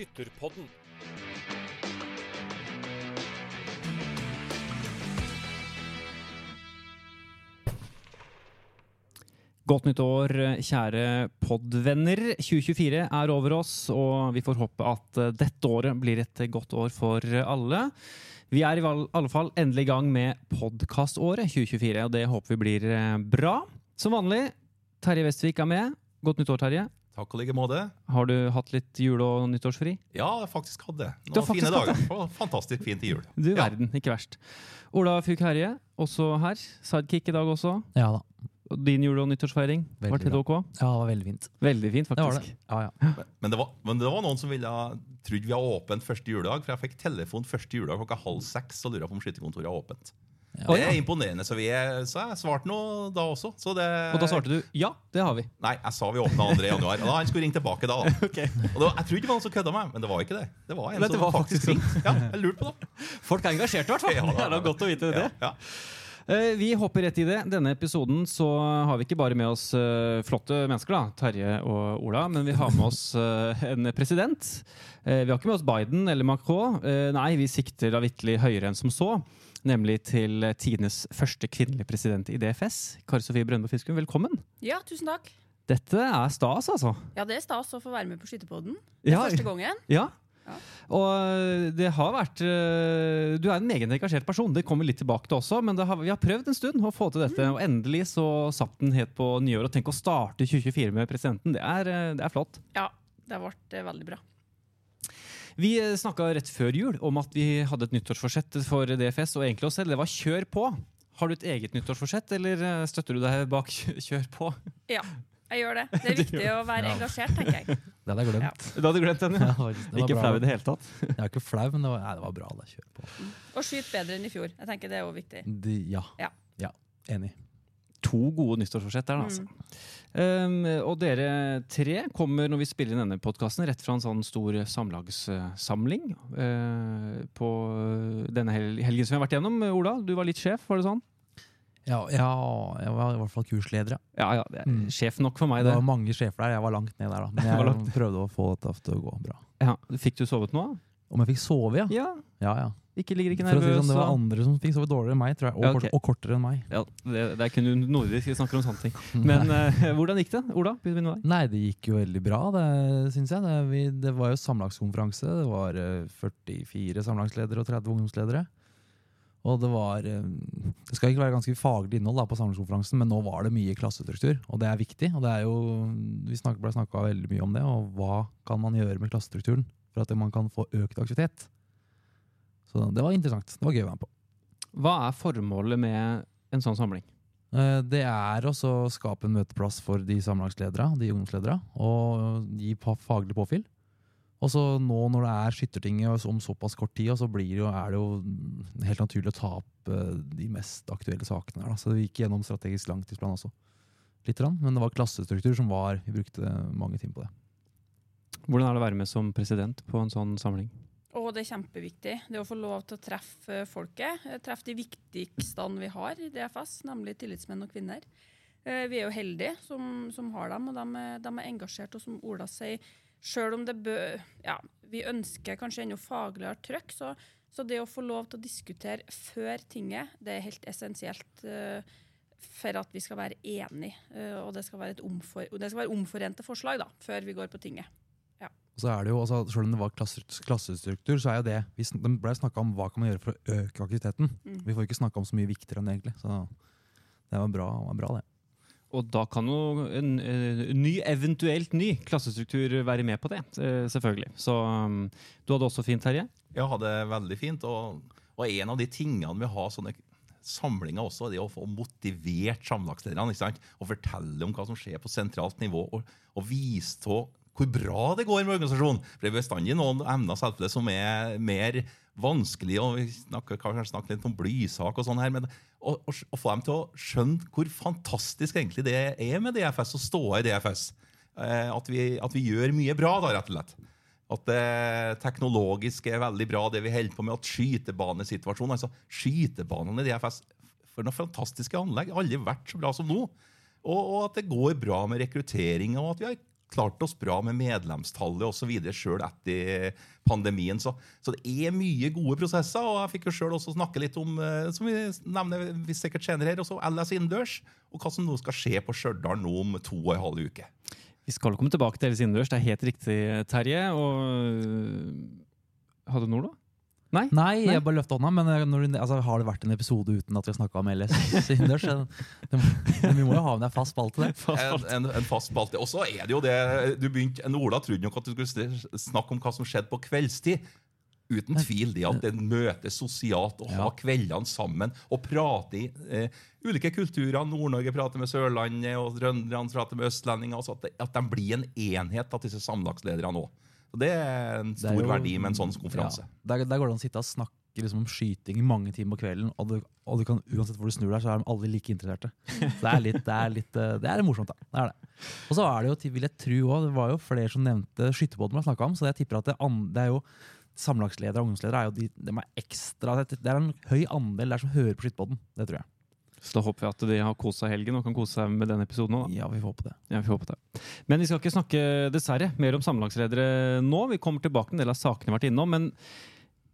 Skytterpodden. Godt nytt år, kjære podvenner. 2024 er over oss, og vi får håpe at eh, dette året blir et godt år for alle. Vi er i alle fall endelig i gang med podkaståret 2024, og det håper vi blir eh, bra. Som vanlig, Terje Vestvik er med. Godt nytt år, Terje. Takk og like måte. Har du hatt litt jule- og nyttårsfri? Ja, jeg faktisk hadde det. Du har Noen fine faktisk hatt dager. Fantastisk fint i jul. Du Ja. verden, ikke verst. Ola Fugh Herje, også her. Sidekick i dag også. Ja da. Din jule- og nyttårsfeiring, Veldig var det ok? Ja, det var veldig fint. Veldig fint, Det var faktisk. det. Ja, ja. Men det var, men det var noen som ville trodde vi hadde åpent første juledag. For jeg fikk telefon første juledag klokka halv seks og lurte på om skytterkontoret er åpent. Ja. Det er imponerende, så, vi er, så jeg svarte noe da også. Så det, Og da svarte du ja, det har vi. Nei, jeg sa vi åpna 2. januar. Og da han skulle ringe tilbake da. da. Og det var, jeg trodde det var noen som kødda meg, men det var ikke det. Det var en det som var faktisk ringte. Ja, jeg lurte på det. Folk er engasjert i hvert fall. Ja, det er da da. godt å vite det. Ja, ja. Eh, Vi hopper rett i det. Denne episoden så har vi ikke bare med oss eh, flotte mennesker, da, Terje og Ola, men vi har med oss eh, en president. Eh, Vi har ikke med oss Biden eller Macron. Eh, Nei, vi sikter da vitterlig høyere enn som så. Nemlig til tidenes første kvinnelige president i DFS. Kari Sofie Brøndbo Fiskum, velkommen. Ja, tusen takk. Dette er stas, altså. Ja, det er stas å få være med på Skytterpodden. Er Ja, første gangen. Ja. Ja. Og det har vært øh, Du er en meget engasjert person, det kommer vi litt tilbake til også. Men det har, vi har prøvd en stund å få til dette, og endelig så satt den helt på nyår. Og tenk å starte 2024 med presidenten, det er, øh, det er flott. Ja, det ble eh, veldig bra. Vi snakka rett før jul om at vi hadde et nyttårsforsett for DFS og egentlig oss selv. Det var kjør på. Har du et eget nyttårsforsett, eller øh, støtter du deg bak kjør på? Ja, jeg gjør det. Det er viktig å være Ja. engasjert, tenker jeg. Det hadde jeg glemt. Hadde du glemt den, Ja, ja. var, var Ikke bra. flau i det hele tatt. Jeg er ikke flau, men det var, nei, det var bra. Da. Kjør på. Og skyte bedre enn i fjor. Jeg tenker Det er òg viktig. De, ja. Ja. ja. Enig. To gode nyttårsforsett der, da, altså. Um, og dere tre kommer når vi spiller inn denne podkasten, rett fra en sånn stor samlagssamling uh, på denne hel helgen som vi har vært gjennom. Ola, du var litt sjef, var det sånn? Ja, ja, jeg var i hvert fall kursleder. ja. Ja, ja, det er Mm. sjef nok for meg, Det det. var mange sjefer der. Jeg var langt ned der, da. Men jeg prøvde å få dette til å gå bra. Ja, fikk du sovet nå? Om jeg fikk sove, ja? Ja. Ja, ja. Ikke ligger ikke For å si det sånn, det var andre som fikk sove dårligere enn meg, tror jeg. Og, Ja, kort, og kortere enn meg. ja, det, det er kun nordisk vi snakker om sånne ting. Men uh, hvordan gikk det? Ola. Nei, det gikk jo veldig bra, det syns jeg. Det, vi, det var jo samlagskonferanse. Det var uh, 44 samlagsledere og 30 ungdomsledere. Og det var eh, Det skal ikke være ganske faglig innhold da, på samlingskonferansen, men nå var det mye klassestruktur, og det er viktig. Og det er jo, vi snak, ble snakka veldig mye om det, og hva kan man gjøre med klassestrukturen for at man kan få økt aktivitet. Så det var interessant. Det var gøy å være med på. Hva er formålet med en sånn samling? Eh, Det er å skape en møteplass for de samlagsledere, de ungdomsledere, og gi faglig påfyll. Og så nå når det er Skyttertinget om såpass kort tid, så blir det jo, er det jo helt naturlig å ta opp eh, de mest aktuelle sakene. her, Da. Så vi gikk gjennom strategisk langtidsplan også. Litt, men det var klassestruktur som var Vi brukte mange timer på det. Hvordan er det å være med som president på en sånn samling? Og det er kjempeviktig. Det å få lov til å treffe folket. eh, Treffe de viktigste vi har i DFS, nemlig tillitsmenn og kvinner. Eh, Vi er jo heldige som, som har dem, og de er, de er engasjert. Og som Ola sier, sjøl om det bø, ja, vi ønsker kanskje enda fagligere trøkk, så, så det å få lov til å diskutere før tinget, det er helt essensielt. eh, for at vi skal være enige, og det skal være, omfor, det skal være omforente forslag da, før vi går på tinget. Og så er det jo, altså, Selv om det var klasse, klassestruktur, så er jo det vi, Det ble snakka om hva kan man gjøre for å øke aktiviteten. Mm. Vi får ikke snakka om så mye viktigere enn det, egentlig. Så det var bra, var bra det. Og da kan jo en, eh, ny, eventuelt ny klassestruktur være med på det, eh, selvfølgelig. Så um, du hadde også fint, Terje? Jeg hadde veldig fint. Og, og en av de tingene med å ha sånne samlinger også, det å få motivert samlagslederne. ikke? Og fortelle om hva som skjer på sentralt nivå, og, og vise til hvor bra det går med organisasjonen. For det er bestandig noen emner selvfølgelig som er mer vanskelig, og vi snakker, kanskje snakke litt om blysak og sånn her, men å, å, få dem til å skjønne hvor fantastisk egentlig det er med DFS, å stå i DFS. Eh, at, vi, at vi gjør mye bra, da, rett og slett. At det teknologiske er veldig bra, det vi holder på med. At skytebanesituasjonen altså Skytebanene i DFS For noen fantastiske anlegg. Aldri vært så bra som nå. Og, og at det går bra med rekruttering, og at vi har klart oss bra med medlemstallet osv. sjøl etter pandemien. Så, så, det er mye gode prosesser. og Jeg fikk jo sjøl også snakke litt om eh, som vi nevner vi sikkert senere her, også LS innendørs, og hva som nå skal skje på Stjørdal nå om to og en halv uke. Vi skal komme tilbake til LS innendørs, det er helt riktig, Terje. Og Hadde du noe, da? Nei? Nei, jeg bare løfta hånda, men eh, når, du- altså, har det vært en episode uten at vi har snakka om LS innendørs? Men vi må jo ha med en fast spalte. En, en, en fast spalte. Og så er det jo det du begynte, en Ola trodde nok at du skulle snakke om hva som skjedde på kveldstid. Uten tvil det at det møtes sosialt og ha Ja. kveldene sammen og prate i eh, ulike kulturer. Nord-Norge prater med Sørlandet, og trønderne prater med østlendinger. Altså at, de blir en enhet, at disse samlagslederne òg. Det er en stor er jo- verdi med en sånn konferanse. Ja, der, der går det an å sitte og snakke liksom, om skyting i mange timer på kvelden, og, du, og du kan, uansett hvor du snur deg, så er de alle like interesserte. Så det er litt, det er litt eh, det er morsomt, da. Det er det. Og så er det jo, vil jeg tro også, det var jo flere som nevnte skytterbåten har snakka om, så jeg tipper at det, det er jo Samlagsledere og ungdomsledere er jo de, de er ekstra Det er en høy andel der som hører på Skytterbåten. Det tror jeg. Så da håper vi at de har kost seg i helgen og kan kose seg med denne episoden òg. Ja, vi får håpe det. Ja, vi håper det. Men vi skal ikke snakke dessverre mer om sammenlagsledere nå. Vi kommer tilbake til en del av sakene vi har vært innom. Men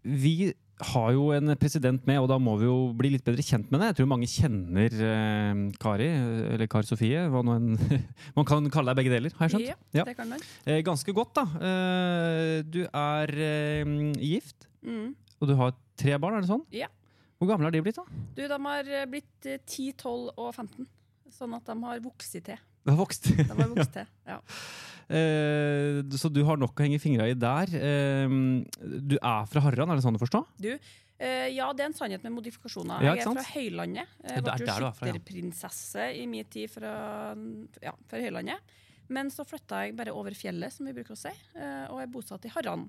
vi har jo en president med, og da må vi jo bli litt bedre kjent med det. Jeg tror mange kjenner eh, Kari, eller Kari Sofie. Hva nå en Man kan kalle deg begge deler, har jeg skjønt? Ja, Ja. det kan man. Eh, ganske godt, da. Eh, du er eh, gift, Mm. og du har tre barn, er det sånn? Ja. Hvor gamle har de blitt, da? Du, de har eh, blitt eh, 10, 12 og 15. Sånn at de har vokst til. De har vokst. De har vokst til. Ja. Eh, så du har nok å henge fingra i der. Eh, du er fra Harran, er det sånn å forstå? Du, eh, ja, det er en sannhet med modifikasjoner. Ja, jeg er fra? Høylandet. Ja, Jeg ble jo er skytterprinsesse i min tid fra, ja, fra Høylandet. Men så flytta jeg bare over fjellet, som vi bruker å si, eh, og er bosatt i Harran.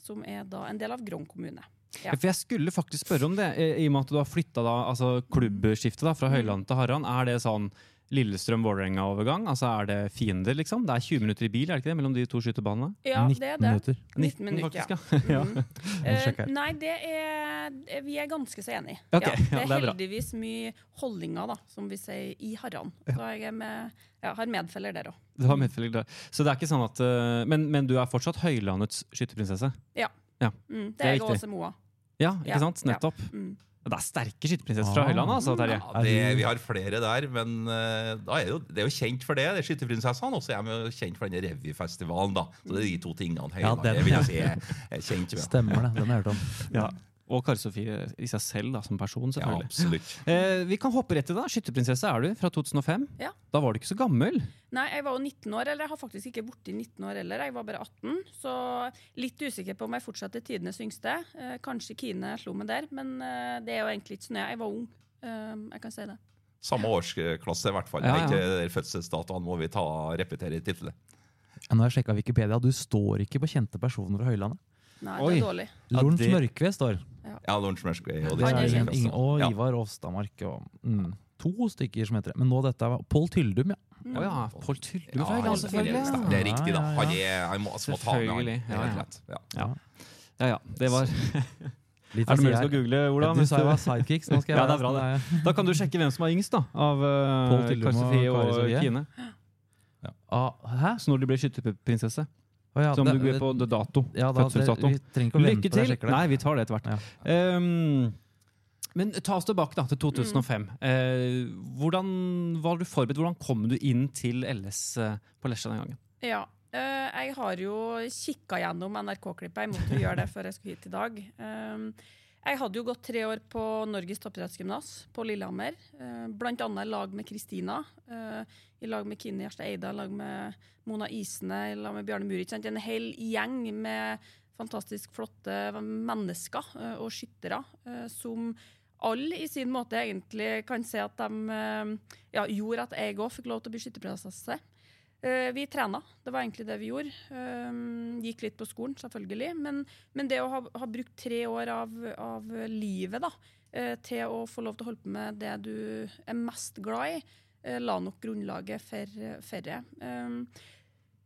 Som er da en del av Grong kommune. Ja. For jeg skulle faktisk spørre om det, i og med at du har flytta da, altså klubbskiftet da, fra Høyland til Harran. Er det sånn Lillestrøm-Vålerenga-overgang? Altså Er det fiender, liksom? Det er 20 minutter i bil er det ikke det, mellom de to skytebanene? Ja, 19 det er det. minutter. 19 minutter, faktisk, ja. ja. Mm. uh. Nei, det er Vi er ganske så enige. Okay, ja, det ja, er det er heldigvis mye holdninger, da, som vi sier, i Harran. Så jeg er med, ja, har medfeller der òg. Du har medfølger der. Så det er ikke sånn at uh, men, men du er fortsatt Høylandets skytterprinsesse? Mm, det Det er også Moa. Ja, ikke Ja, sant? ja. Nettopp. Mm. Det er sterke skytterprinsesser fra Høyland Høylandet, altså, Terje. Ja, det, vi har flere der, men eh, da er det, jo, det er jo kjent for det. det er Skytterprinsessene, og så er jo kjent for denne revyfestivalen. da. Så det er de to tingene Ja, Høylandet den, vil jeg si er, er kjent med. Stemmer det. Den har jeg hørt om. Ja. Og Kari Sofie i seg selv da, som person, Ja, absolutt. Eh, vi kan hoppe rett til det. Skytterprinsesse er du, fra 2005. Ja. Da var du ikke så gammel. Nei, jeg var jo 19 år, eller jeg har faktisk ikke borti 19 år heller. Jeg var bare 18, så litt usikker på om jeg fortsatt er tidenes yngste. Eh, kanskje Kine slo meg der, men eh, det er jo egentlig ikke så nøye. Jeg var ung. Eh, jeg kan si det. Samme årsklasse, i hvert fall. Ja, ja. Ikke fødselsdatoen må vi ta repetere i tilfelle. Ja, Nå har jeg sjekka Wikipedia, du står ikke på kjente personer fra Høylandet. Nei, det er dårlig. Ja, Lorentz det- Mørkve står. Ja, Lorentz Mørskvei og er kjent. og Ivar Åstamark. Og, mm, to stykker som heter det. Men nå dette er Pål Tyldum, ja. Mm. Oh, ja. Pål Tyldum Ja, fra Høyland, det, selvfølgelig. det er riktig, da. Ja, ja, ja. Han er, han må, må ta med han. Ja, helt ja. Ja. Ja. ja ja, det var Litt Er det mulig å google, Ola? Ja, du sa jeg var sidekicks. Nå skal jeg Ja, det er bra, det. Da kan du sjekke hvem som er yngst, da. Av uh, Pål Tyldum og og Kine. Kine. Ah, hæ? Så når du ble skytterprinsesse. Å ja, Som det- du går på dato. ja, da, det, fødselsdato. Lykke til! det. Nei, vi tar det etter hvert. Ja. Um, men ta oss tilbake da, til 2005. Eh, hvordan var du forberedt? Hvordan kom du inn til LS eh, på Lesja den gangen? Ja. uh, jeg har jo kikka gjennom NRK-klippet. Jeg måtte jo gjøre det før jeg skulle hit i dag. Um, jeg hadde jo gått tre år på Norges toppidrettsgymnas på Lillehammer. eh, blant annet i lag med Kristina. eh, I lag med Kine Gjerstad Eida, i lag med Mona Isene, i lag med Bjarne Muri. En hel gjeng med fantastisk flotte mennesker eh, og skyttere som alle i sin måte egentlig kan si at de ja, gjorde at jeg òg fikk lov til å bli skytterprinsesse. Eh, vi trena, det var egentlig det vi gjorde. Um, gikk litt på skolen, selvfølgelig. Men, men det å ha, ha brukt tre år av, av livet da, eh, til å få lov til å holde på med det du er mest glad i, eh, la nok grunnlaget for færre.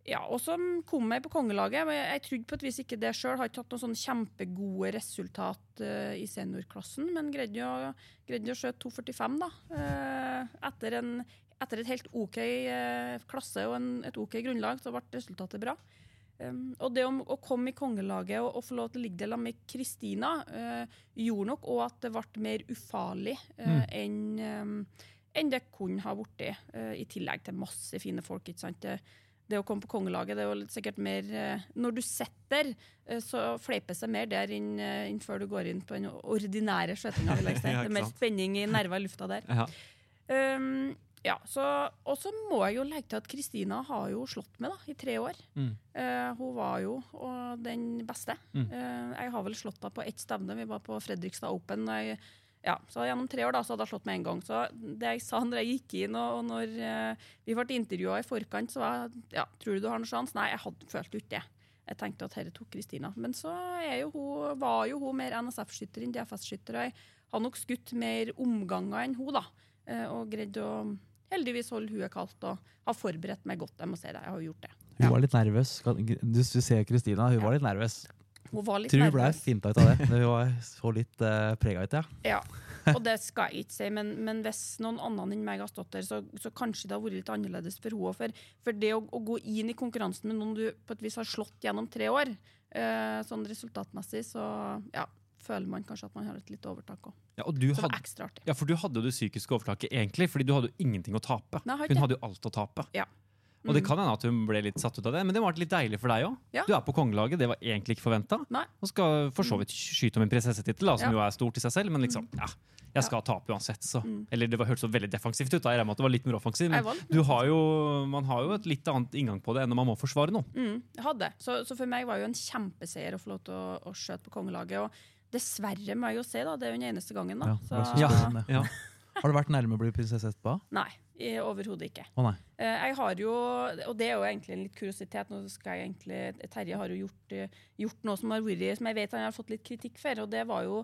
Ja, og så kom jeg på kongelaget. men Jeg, trodde på et vis ikke det sjøl. Har ikke hatt noen sånn kjempegode resultat eh, i seniorklassen, men greide jo greide å skjøte 2,45 da. eh, etter en etter et helt OK eh, klasse og en, et OK grunnlag, så ble resultatet bra. Um, og det om å komme i kongelaget og, og få lov til å ligge der med Kristina, uh, gjorde nok òg at det ble mer ufarlig eh, enn um, en det kunne ha blitt, Uh, i tillegg til masse fine folk. ikke sant? Det, det å komme på kongelaget, det er jo litt sikkert mer Når du sitter, så fleipes det mer der enn eh, før du går inn på den ordinære skjøtinga. Ja, Det er mer spenning i nerver i lufta der. Ja. Um, ja, så, Og så må jeg jo legge til at Kristina har jo slått med da, i tre år. Mm. Uh, hun var jo og den beste. Mm. Uh, jeg har vel slått henne på ett stevne. Vi var på Fredrikstad Open. Jeg, ja, så Gjennom tre år da, så hadde jeg slått med en gang. Så det jeg sa når jeg gikk inn og, og når uh, vi ble intervjua i forkant, så var jeg ja, tror du du har noen sjanse? Nei, jeg hadde følt ikke det. Jeg tenkte at dette tok Kristina. Men så er jo hun, var jo hun mer NSF-skytter enn DFS-skytter. og Jeg har nok skutt mer omganger enn hun, da. Og greid å heldigvis holder huet kaldt og har forberedt meg godt. Jeg må si det, jeg har gjort det. Hun Ja. var litt nervøs. Du, du ser Kristina, hun Ja. var litt nervøs. Hun var litt Tror hun ble finta ut av det. Hun var så litt uh, prega ut, ja. Ja, og det skal jeg ikke si, men, men hvis noen annen enn meg har stått der, så, så kanskje det har vært litt annerledes for henne. For, for det å, å gå inn i konkurransen med noen du på et vis har slått gjennom tre år, uh, sånn resultatmessig, så ja, føler man kanskje at man har et litt overtak òg. Ja, Som er ekstra artig. ja, for du hadde jo det psykiske overtaket egentlig, fordi du hadde jo ingenting å tape. Nei, Hun hadde jo alt å tape. Ja. Og det Mm. kan hende at hun ble litt satt ut av det, men det var litt deilig for deg òg. Ja. Du er på kongelaget, det var egentlig ikke forventa. Og skal for så vidt skyte om en prinsessetittel, som Ja. jo er stort i seg selv, men liksom, ja, jeg skal tape uansett, så. Mm. Eller det var- hørtes så veldig defensivt ut, da. jeg regner med at det var litt mer offensivt. Men har jo, man har jo et litt annet inngang på det enn når man må forsvare noe. Mm, jeg hadde. Så, så for meg var det jo en kjempeseier å få lov til å, å skjøte på kongelaget. Og dessverre må jeg jo si, da, det er jo den eneste gangen, da. Ja, så. Ja. Har du vært nærme å bli prinsesse etterpå? Nei, overhodet ikke. Å nei. Eh, Jeg har jo, og det er jo egentlig en litt kuriositet, nå skal jeg egentlig, Terje har jo gjort, eh, gjort noe som har vært, som jeg vet han har fått litt kritikk for, og det var jo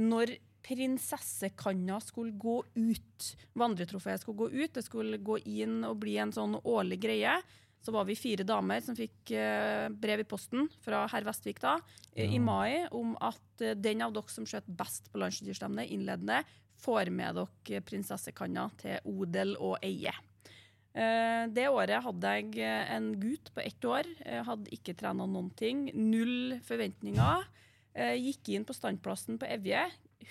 når prinsessekanna skulle gå ut, vandretrofeet skulle gå ut, det skulle gå inn og bli en sånn årlig greie, så var vi fire damer som fikk eh, brev i posten fra herr Vestvik da, eh, i Ja. mai, om at eh, den av dere som skjøt best på landsdyrstevnet innledende, får med dere prinsessekanna til odel og eie. Det året hadde jeg en gutt på ett år. Jeg hadde ikke trena noen ting. Null forventninger. Gikk inn på standplassen på Evje.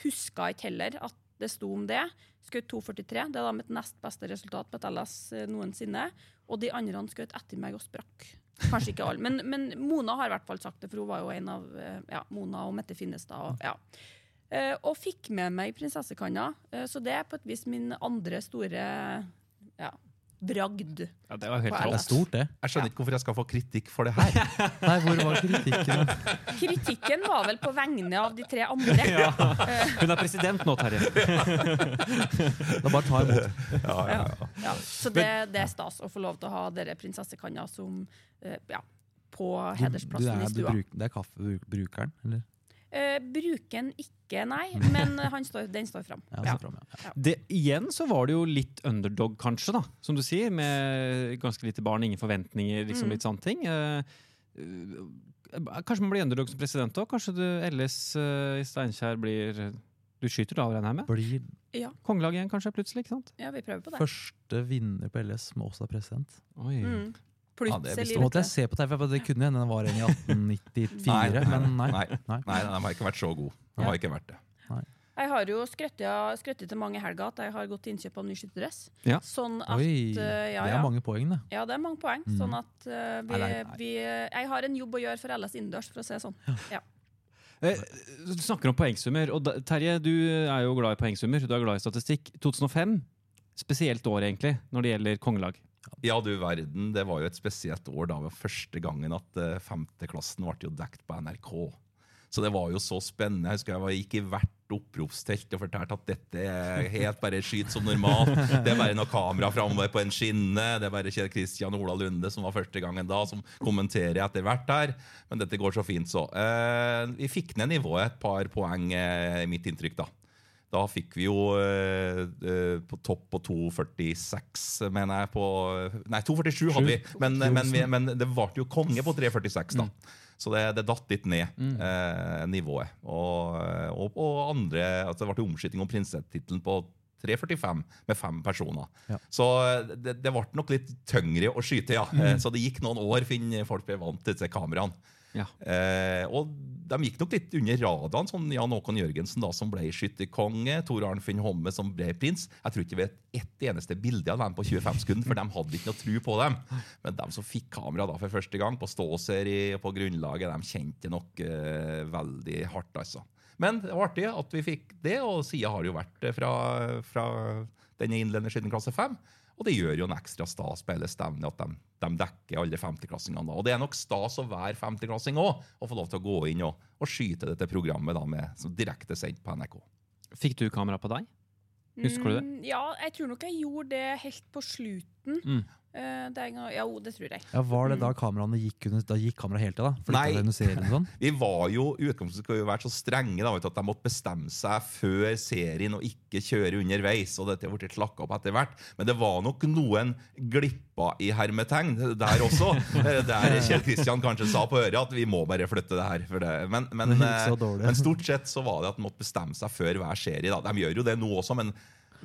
Huska ikke heller at det sto om det. Skjøt 2,43. Det er da mitt nest beste resultat på et LS eh, noensinne. Og de andre skjøt etter meg og sprakk. Kanskje ikke alle, men, men Mona har i hvert fall sagt det, for hun var jo en av eh, ja, Mona og Mette Finnestad. Og, ja. Eh, og fikk med meg prinsessekanna. Så det er på et vis min andre store ja, bragd. Ja, det var helt På Det er stort, det. Jeg skjønner ikke hvorfor jeg skal få kritikk for det her. Nei, hvor var kritikken? Kritikken var vel på vegne av de tre andre. Ja. Hun er president nå, Terje. Da bare ta imot. Ja, ja, ja. Ja, så det, det er stas å få lov til å ha dere prinsessekanna som eh, ja, på Du, du er, i du stua. bruk, det er kaffebrukeren, eller? Eh, bruker den ikke, nei, men han står, den står fram. Ja, Ja. ja. Det, igjen så var det jo litt underdog, kanskje, da, som du sier. Med ganske lite barn, ingen forventninger, liksom Mm. litt sånne ting. Uh, eh, kanskje man blir underdog som president òg? Kanskje du LS uh, i Steinkjer blir Du skyter da, regner jeg med? Blir Ja, Kongelag igjen, kanskje, plutselig? ikke sant? ja, vi prøver på det. første vinner på LS som også er president. Oi. Mm. Ja, det Plutselig. Så måtte jeg se på TV, det kunne hende det var en i 1894, Nei, men nei. Nei, nei. nei, den har ikke vært så god. Den har ikke vært det. Jeg har jo skrøttet skrøttet til mange helger at jeg har gått til innkjøp av ny skytterdress. Ja. Sånn at Oi, eh, ja, det er mange poeng, det. Ja, det er mange poeng. Mm. Sånn at uh, vi, Nei, nei, nei. vi Jeg har en jobb å gjøre for LS innendørs, for å si det sånn. Eh, du snakker om poengsummer. og da, Terje, du er jo glad i poengsummer. Du er glad i statistikk. 2005, spesielt år egentlig, når det gjelder kongelag. Ja, du verden, det var jo et spesielt år. da, var Første gangen at eh, femteklassen ble jo dekt på NRK. Så det var jo så spennende. Jeg husker jeg gikk i hvert oppropstelt og fortalte at dette er helt bare skyt som normalt. Det er bare noe kamera framover på en skinne. Det er bare Kjell Kristian Ola Lunde som var første gangen da, som kommenterer etter hvert her. Men dette går så fint, så. Eh, vi fikk ned nivået et par poeng, eh, i mitt inntrykk, da. Da fikk vi jo eh, eh, på topp på 2,46, mener jeg. på Nei, 2,47 hadde vi, men, men, vi, men det varte jo konge på 3,46, da. Så det, det datt litt ned, eh, nivået. Og, og, og andre altså Det ble omskyting om prinsessetittelen på 3.45 med fem personer. Ja. Så eh, det, det ble nok litt tyngre å skyte, ja. Mm. Så det gikk noen år før folk ble vant til disse kameraene. Ja. Eh, og de gikk nok litt under radaren, sånn Jan Håkon Jørgensen da, som ble skytterkonge, Tor Arnfinn Homme som ble prins. Jeg tror ikke vi vet ett eneste bilde av dem på 25 sekunder, for de hadde ikke noe tro på dem. Men de som fikk kamera da for første gang, på ståserie og på grunnlaget, de kjente nok eh, veldig hardt, altså. Men det var artig at vi fikk det, og sida har jo vært det fra, fra denne innledende siden klasse 5. Og det gjør jo en ekstra stas på hele stevnet at de, de dekker alle 50-klassingene. Og det er nok stas å være 50-klassing òg, og få lov til å gå inn og, og skyte dette programmet da med, som direkte sendt på NRK. Fikk du kamera på deg? Husker du det? Mm, Ja, jeg tror nok jeg gjorde det helt på slutten. Mm. Eh, gang- ja, det tror jeg. Ja, Var det da kameraene gikk under, da gikk kameraet helt til? da? Flyttet Nei. serien sånn? Vi var jo i utgangspunktet skulle jo vært så strenge da, at de måtte bestemme seg før serien og ikke kjøre underveis. og dette ble slakka opp etter hvert. Men det var nok noen glipper i hermetegn der også. eh, Der Kjell Kristian kanskje sa på øret at vi må bare flytte det her. For det. Men, men, Det eh, men stort sett så var det at de måtte bestemme seg før hver serie. da. De gjør jo det nå også, men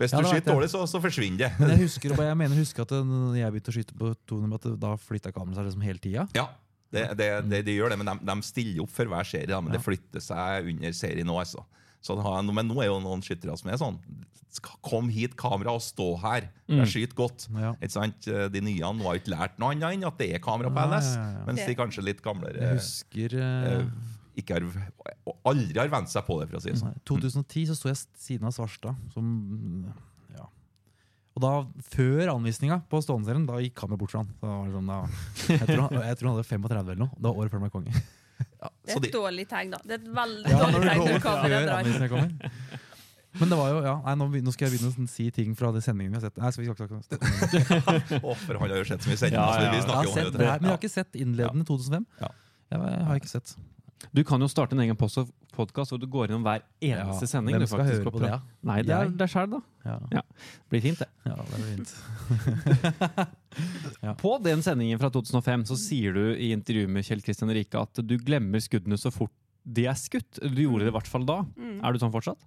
hvis du skyter dårlig, så, så forsvinner det. Men jeg husker, jeg mener, husker at når jeg begynte å skyte på 200, at da flytta kameraet seg liksom hele tida. Ja, det, det, det, de gjør det, men de, de stiller opp for hver serie. Men Ja. det flytter seg under serien nå. Altså. Har, men nå er jo noen skyttere som er sånn Kom hit, kamera, og stå her. Jeg skyter godt. Ja. De nye har ikke lært noe annet enn at det er kamera på LS. Mens de kanskje litt gamlere Jeg husker eh, ikke har, og aldri har vent seg på det, for å si det sånn. 2010 så sto jeg siden av Svarstad. Som, ja. Og da, før anvisninga på Stående-serien, da gikk kameraet bort fra han. Så da var det sånn, da, jeg, tror han jeg tror han hadde 35 eller noe. Det var året før han ble konge. Ja, Det er er de, et dårlig tegn, da. Det er et veldig Ja, dårlig tegn når drar. anvisninga kommer. Men det var jo, ja, nei, nå, nå skal jeg begynne å si ting fra de sendingene vi har sett. Nei, skal vi ikke snakke å, for han har jo sett så mye sendinger. Ja, ja, ja, vi ja. Jeg har om det. men jeg har ikke sett innledende 2005. Ja. Jeg har ikke sett. Du kan jo starte en egen podkast hvor du går innom hver eneste Ja, sending. Hvem du skal høre på det? Ja? Nei, det er deg sjæl, da. Ja. Ja. Blir fint, det. ja, det blir fint. På den sendingen fra 2005 så sier du i intervjuet med Kjell Kristian Rike at du glemmer skuddene så fort de er skutt. Du gjorde det i hvert fall da. Mm. Er du sånn fortsatt?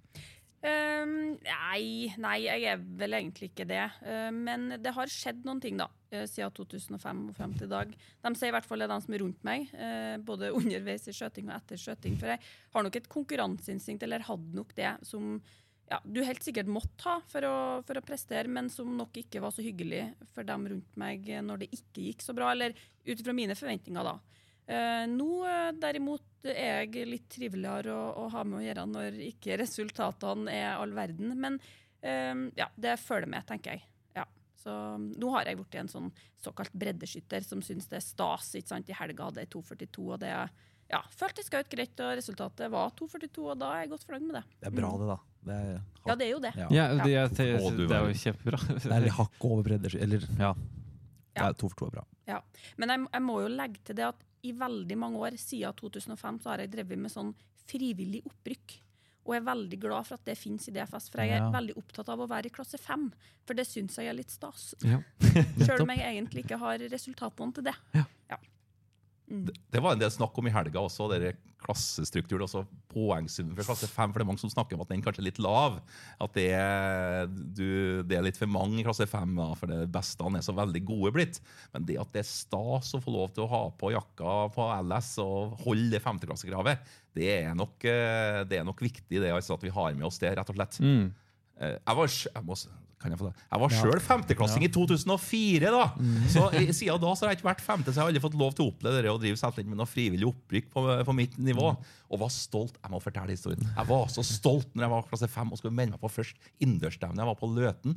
Ehm, nei, nei, jeg er vel egentlig ikke det. Uh, men det har skjedd noen ting da, eh, siden 2005 og frem til i dag. De sier i hvert fall det er de som er rundt meg, Uh, både underveis i skjøting og etter skjøting. For jeg har nok et konkurranseinstinkt, eller hadde nok det, som ja, du helt sikkert måtte ha for å, for å prestere, men som nok ikke var så hyggelig for dem rundt meg når det ikke gikk så bra, eller ut ifra mine forventninger da. Eh, nå eh, derimot er jeg litt triveligere å, å ha med å gjøre når ikke resultatene er all verden. Men eh, ja, det følger med, tenker jeg. Ja. Så mm, nå har jeg blitt en sånn såkalt breddeskytter som syns det er stas. ikke sant? I helga hadde jeg 2,42, og det ja, føltes skjøt greit, og resultatet var 2,42, og da er jeg godt fornøyd med det. Det er bra, det, da. Det er, Ja, det er jo det. ja. Ja, det, jeg, det, det er jo kjempebra. Det er litt hakk over breddeskytter. Eller, ja. Ja. er to for to er bra. Ja. Men jeg, jeg må jo legge til det at i veldig mange år, siden 2005, så har jeg drevet med sånn frivillig opprykk. Og jeg er veldig glad for at det finnes i DFS, for jeg er Ja. veldig opptatt av å være i klasse 5. For det syns jeg er litt stas. Ja. Sjøl om jeg egentlig ikke har resultatene til det. Mm. Det var en del snakk om i helga også, dere klassestrukturen, også poengsummen for klasse 5. For det er mange som snakker om at den kanskje er litt lav. At det er, du, det er litt for mange i klasse 5, da, for det beste han er så veldig gode blitt. Men det at det er stas å få lov til å ha på jakka på LS og holde det femteklassekravet, det er nok, eh, det er nok viktig det, altså, at vi har med oss det, rett og slett. Mm. Eh, Jeg var, jeg må, kan jeg få det? Jeg var sjøl femteklassing i 2004. da Så i- Siden da så har jeg ikke vært femte, så jeg har aldri fått lov til å oppleve det å drive selvtillit med noe frivillig opprykk på, på mitt nivå. Og var stolt. Jeg må fortelle historien Jeg var så stolt når jeg var klasse fem og skulle melde meg på først innendørsstevne. Jeg var på Løten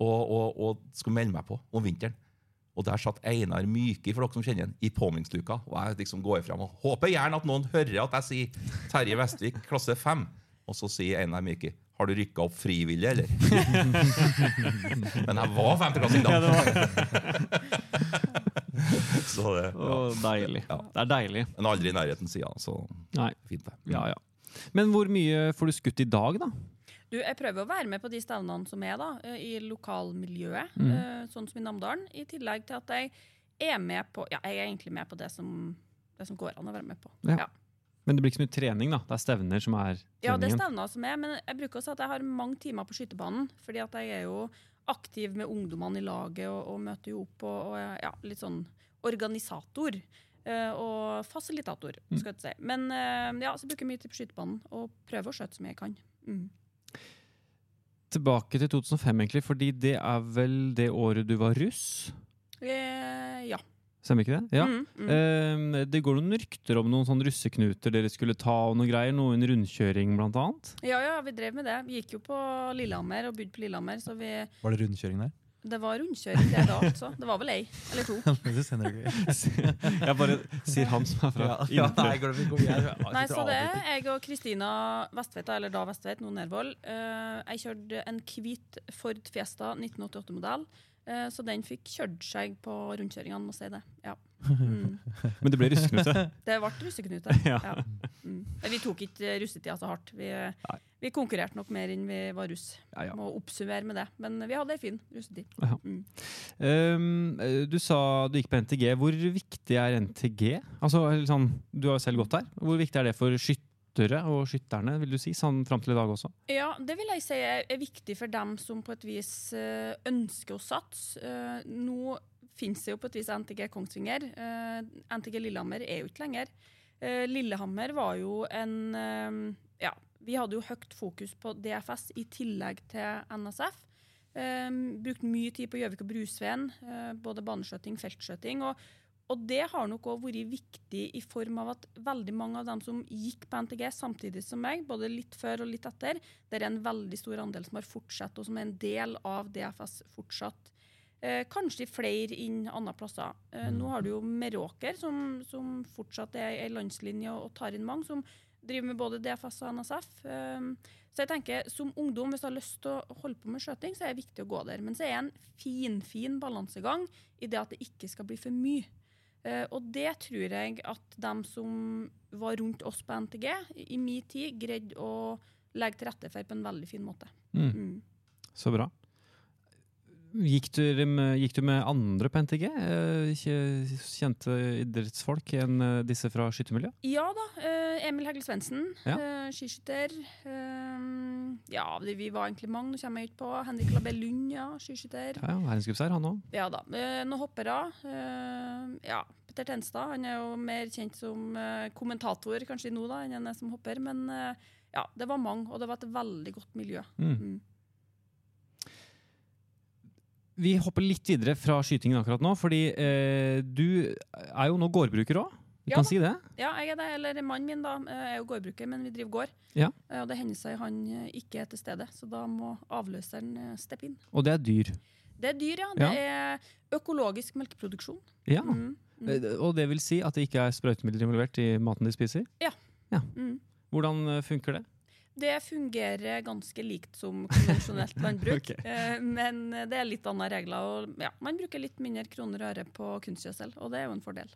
og, og, og skulle melde meg på om vinteren. Og der satt Einar Myke for dere som kjenner han, i påminningsluka. Og jeg liksom går fram og håper gjerne at noen hører at jeg sier Terje Vestvik, klasse fem. Og så sier Einar Myki har du rykka opp frivillig, eller? Men jeg var femteklassing da. så det, Å, ja. deilig. Ja. Det er deilig. Men aldri i nærheten siden, så Nei. fint det. Ja, ja. Men hvor mye får du skutt i dag, da? Du, jeg prøver å være med på de stevnene som er da, i lokalmiljøet, Mm. eh, sånn som i Namdalen. I tillegg til at jeg er med på Ja, jeg er egentlig med på det som, det som går an å være med på. Ja. Ja. Men det blir ikke så mye trening, da? Det er stevner som er treningen? Ja, det er stevner som er, men jeg bruker å si at jeg har mange timer på skytebanen. fordi at jeg er jo aktiv med ungdommene i laget og, og møter jo opp og, og ja, litt sånn organisator. eh, og fasilitator, Mm. skal jeg si. Men eh, ja, så bruker jeg mye tid på skytebanen og prøver å skjøte så mye jeg kan. Mm. Tilbake til 2005, egentlig, fordi det er vel det året du var russ? Eh, ja. Stemmer ikke det? Ja. Mm, mm. Eh, det går noen rykter om noen sånne russeknuter dere skulle ta, og noen greier. Noen rundkjøring, blant annet. ja, ja, vi drev med det. Vi gikk jo på Lillehammer og bodde på Lillehammer, så vi, Var det rundkjøring der? det var rundkjøring det da, altså. Det var vel ei eller to. Jeg bare sier han som er fra Ja, ja, nei, går det, går, jeg, jeg, Nei, så det er jeg og Kristina Vestveita, eller da Vestveit, nå Nervoll. Uh, jeg kjørte en hvit Ford Fiesta 1988-modell. Eh, så den fikk kjørt seg på rundkjøringene, må si det. Ja. Mm. Men det ble russeknute. Det ble russeknute. Ja. Ja. Mm. Vi tok ikke russetida så hardt. Vi, vi konkurrerte nok mer enn vi var russ. Ja, ja. Må oppsummere med det. Men vi hadde ei fin russetid. Ja. Mm. Um, du sa du gikk på NTG. Hvor viktig er NTG? Altså, sånn, du har jo selv gått der. Hvor viktig er det for skyttere og skytterne, vil du si, sånn fram til i dag også? Ja, det vil jeg si er, viktig for dem som på et vis eh, ønsker å satse. Eh, nå finnes det jo på et vis NTG Kongsvinger. Eh, NTG Lillehammer er jo ikke lenger. Eh, Lillehammer var jo en Ja, vi hadde jo høyt fokus på DFS i tillegg til NSF. Brukte brukt mye tid på Gjøvik og Brusveen, både baneskjøting, feltskjøting. Og, og det har nok òg vært viktig i form av at veldig mange av dem som gikk på NTG samtidig som meg, både litt før og litt etter, det er en veldig stor andel som har fortsatt, og som er en del av DFS fortsatt. Eh, kanskje flere inn andre plasser. Eh, nå har du jo Meråker, som, som fortsatt er ei landslinje og, tar inn mange, som driver med både DFS og NSF. Eh, så jeg tenker, som ungdom, hvis du har lyst til å holde på med skjøting, så er det viktig å gå der. Men så er det en fin, fin balansegang i det at det ikke skal bli for mye. Eh, og det tror jeg at de som var rundt oss på NTG i min tid, greide å legge til rette for på en veldig fin måte. Mm. Mm. Så bra. Gikk du, gikk du med andre på NTG? Eh, ikke Kjente idrettsfolk enn eh, disse fra skyttermiljøet? Ja da. eh, Emil Hegle Svendsen, Ja. skiskytter. Ja, vi var egentlig mange. Nå kommer jeg ut på Henrik Labell Lund, ja, skiskytter. Ja, ja, Verdenscupseier, han òg. Ja da. Noen hoppere. ja, Petter Tenstad han er jo mer kjent som kommentator kanskje nå da, enn han er som hopper. Men ja, det var mange, og det var et veldig godt miljø. Mm. Vi hopper litt videre fra skytingen akkurat nå, fordi eh, du er jo nå gårdbruker òg. Vi Ja kan si det. Ja, jeg er det, eller mannen min da, er jo gårdbruker, men vi driver gård. Ja. Eh, Og det hender seg han eh, ikke er til stede, så da må avløseren eh, steppe inn. Og det er dyr. Det er dyr, ja. Det er økologisk melkeproduksjon. Ja. Mm. Mm. Og det vil si at det ikke er sprøytemidler involvert i maten de spiser? Mm. Hvordan funker det? Det fungerer ganske likt som konvensjonelt landbruk, Ok. eh, men det er litt andre regler. Og ja, man bruker litt mindre kroner og øre på kunstgjødsel, og det er jo en fordel.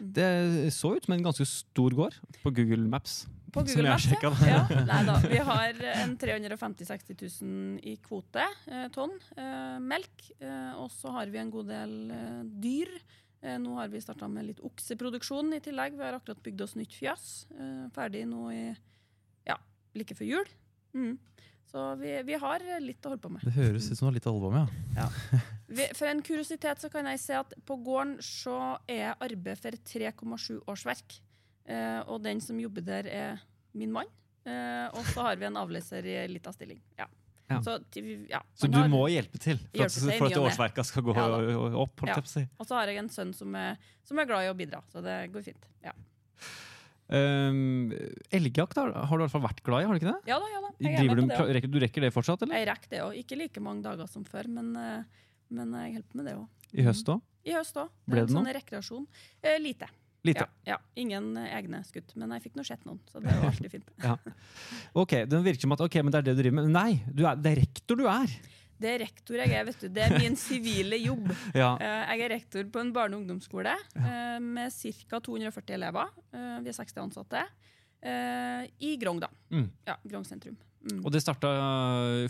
Det så ut som en ganske stor gård på Google Maps. På Google Maps, ja. ja. Nei da. Vi har en 350 000-60 000 i kvote, eh, tonn eh, melk. Eh, og så har vi en god del eh, dyr. Eh, nå har vi starta med litt okseproduksjon i tillegg. Vi har akkurat bygd oss nytt fjøs. Eh, ferdig nå i like før jul. Mm. Så vi, vi har litt å holde på med. Det høres ut som noe litt å holde ja. Vi, for en kuriositet så kan jeg si at på gården så er arbeid for 3,7 årsverk. Eh, og den som jobber der, er min mann. Eh, og så har vi en avleser i ei lita stilling. Ja. Ja. Så, til- ja, Så du har- må hjelpe til for at, for at årsverka skal gå Ja opp. Ja. på. Og så har jeg en sønn som er, som er glad i å bidra, så det går fint. Ja, Um, elgjakt har, har du i hvert fall vært glad i, har du ikke det? ja da, ja da. Du, det rekker, du rekker det fortsatt, eller? Jeg rekker det òg. Ikke like mange dager som før, men, eh, men jeg holder med det òg. I høst òg? I høst òg. Ble det sånn rekreasjon. Eh, lite. Lite. Ja, ja. Ingen eh, egne skutt, men jeg fikk nå sett noen, så det var alltid fint. Ok, Det virker som at ok, men det er det du driver med. Nei, du er, det er rektor du er! Det er rektor jeg er, vet du. Det er min sivile jobb. Ja. Eh, Jeg er rektor på en barne- og ungdomsskole ja. med ca. 240 elever. Eh, Vi er 60 ansatte. eh, I Grong, da. Mm. Ja, Grong sentrum. Mm. Og det starta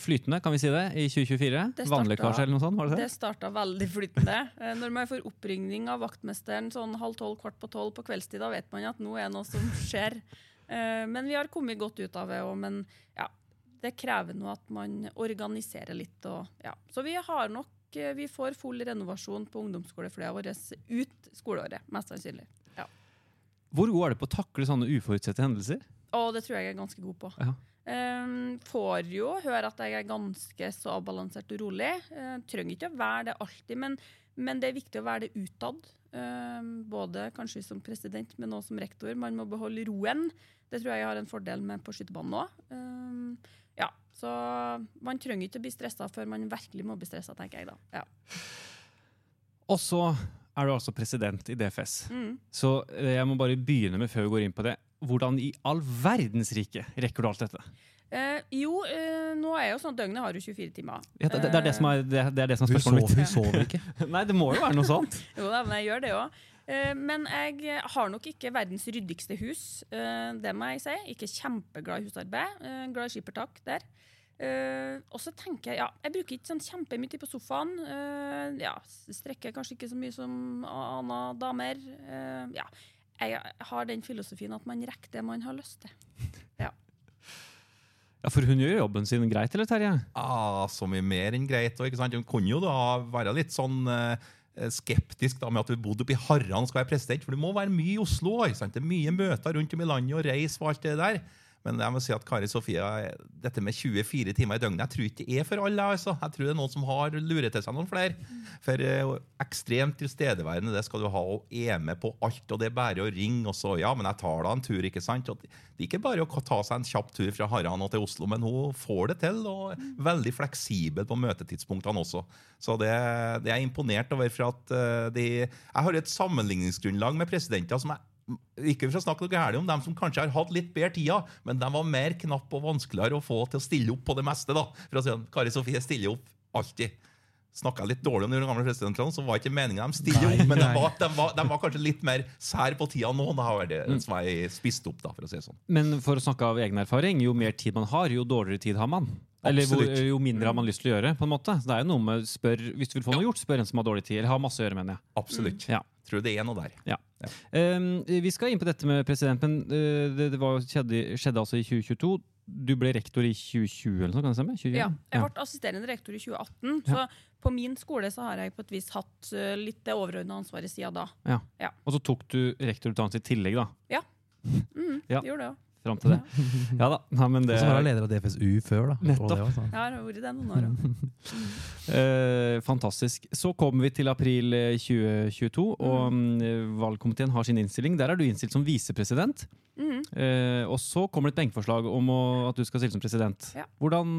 flytende, kan vi si det, i 2024? Det starta- Vannlekkasje eller noe sånt? var det Det det? starta veldig flytende. Eh, Når man får oppringning av vaktmesteren sånn halv tolv, kvart på tolv på kveldstid, da vet man at nå er noe som skjer. Eh, Men vi har kommet godt ut av det òg. Men ja, det krever nå at man organiserer litt. Og, ja. Så vi har nok eh, Vi får full renovasjon på ungdomsskolefløya våre ut skoleåret, mest sannsynlig. Hvor god er du på å takle sånne uforutsette hendelser? Og det tror jeg jeg er ganske god på. Ja. Um, får jo høre at jeg er ganske så avbalansert og rolig. Uh, trenger ikke å være det alltid, men, men det er viktig å være det utad. Uh, både kanskje som president, men også som rektor. Man må beholde roen. Det tror jeg jeg har en fordel med på skytebanen òg. Um, ja, så man trenger ikke å bli stressa før man virkelig må bli stressa, tenker jeg da. Ja. Og så er du altså president i DFS. Mm. Så eh, jeg må bare begynne med, før vi går inn på det, hvordan i all verdens rike rekker du alt dette? Eh, jo, eh, nå er jo sånn at døgnet har jo 24 timer. Ja, det, det, er det, som er, det, det er det som er spørsmålet mitt. hun sover ikke. Nei, det må jo være noe sånt. Jo da, men jeg gjør det òg. Men jeg har nok ikke verdens ryddigste hus. eh, Det må jeg si. Ikke kjempeglad i husarbeid. eh, Glad i skippertak der. Eh, og så tenker jeg ja, jeg bruker ikke sånn kjempemye tid på sofaen. Uh, ja, strekker kanskje ikke så mye som andre damer. Uh, ja, jeg har den filosofien at man rekker det man har lyst til. Ja, ja For hun gjør jobben sin greit, eller Terje? Ah, så mye mer enn greit. Og, ikke sant? Hun kunne jo da være litt sånn skeptisk da med at du bodde oppe i Harran og skal være president, for du må være mye i Oslo. Ikke sant? Det er mye møter rundt om i landet og reise og alt det der. Men jeg må si at Kari Sofia, dette med 24 timer i døgnet, jeg tror ikke det er for alle. altså. Jeg tror det er noen som har lurer til seg noen flere. For uh, ekstremt tilstedeværende, det skal du ha, og er med på alt. Og det er bare å ringe, og så ja, men jeg tar da en tur, ikke sant. Og det er ikke bare å ta seg en kjapp tur fra Haran og til Oslo, men hun får det til, og er veldig fleksibel på møtetidspunktene også. Så det, det er jeg imponert over. for at uh, de, Jeg har et sammenligningsgrunnlag med presidenter som jeg ikke for å snakke noe gærent om dem som kanskje har hatt litt bedre tida, men de var mer knapp og vanskeligere å få til å stille opp på det meste. da. For å si at Kari Sofie stiller opp alltid. Snakka litt dårlig om de gamle presidentene, så var ikke meninga de stiller opp, men de var, de, var, de var kanskje litt mer sær på tida nå. Da har det som er spist opp, da, for å si det sånn. Men for å snakke av egen erfaring, jo mer tid man har, jo dårligere tid har man. Eller hvor, jo mindre har man lyst til å gjøre. på en måte. Så det er jo noe med spør, Hvis du vil få noe gjort, spør en som har dårlig tid. Eller har masse å gjøre, mener jeg. Absolutt. Ja. Tror det er noe der. Ja. Um, vi skal inn på dette med president, men uh, det, det var, skjedde, skjedde altså i 2022. Du ble rektor i 2020, eller noe kan det stemme? 2020? Ja, jeg ble assisterende rektor i 2018, så på min skole så har jeg på et vis hatt eh, litt det overordna ansvaret siden da. Og så tok du rektorutdannelse i tillegg, da. Mm, Ja. Gjorde det òg. Fram til det. Ja da. ja, men Og så var jeg leder av DFSU før, da. Nettopp. Ja, det har vært det noen år. ja. Eh, fantastisk. Så kommer vi til april eh, 2022, og mm, valgkomiteen har sin innstilling. Der er du innstilt som visepresident. Mm. Eh, og så kommer det et benkeforslag om å, at du skal stille som president. Ja. Hvordan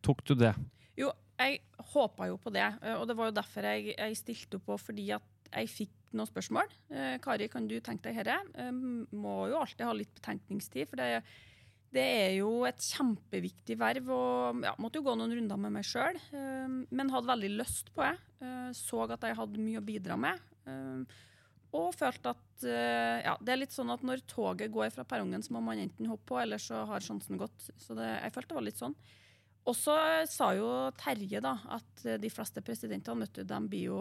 tok du det? Jo, jeg håpa jo på det, eh, og det var jo derfor jeg, jeg stilte opp på, fordi at jeg fikk noen spørsmål. Eh, Kari, kan du tenke deg dette? Eh, må jo alltid ha litt betenkningstid, for det, det er jo et kjempeviktig verv. og ja, Måtte jo gå noen runder med meg sjøl, eh, men hadde veldig lyst på det. Så at jeg hadde mye å bidra med. Og følte at ja, det er litt sånn at når toget går fra perrongen, så må man enten hoppe på, eller så har sjansen gått. Så det, jeg følte det var litt sånn. Og så sa jo Terje da, at eh, de fleste presidentene vet du, de blir jo,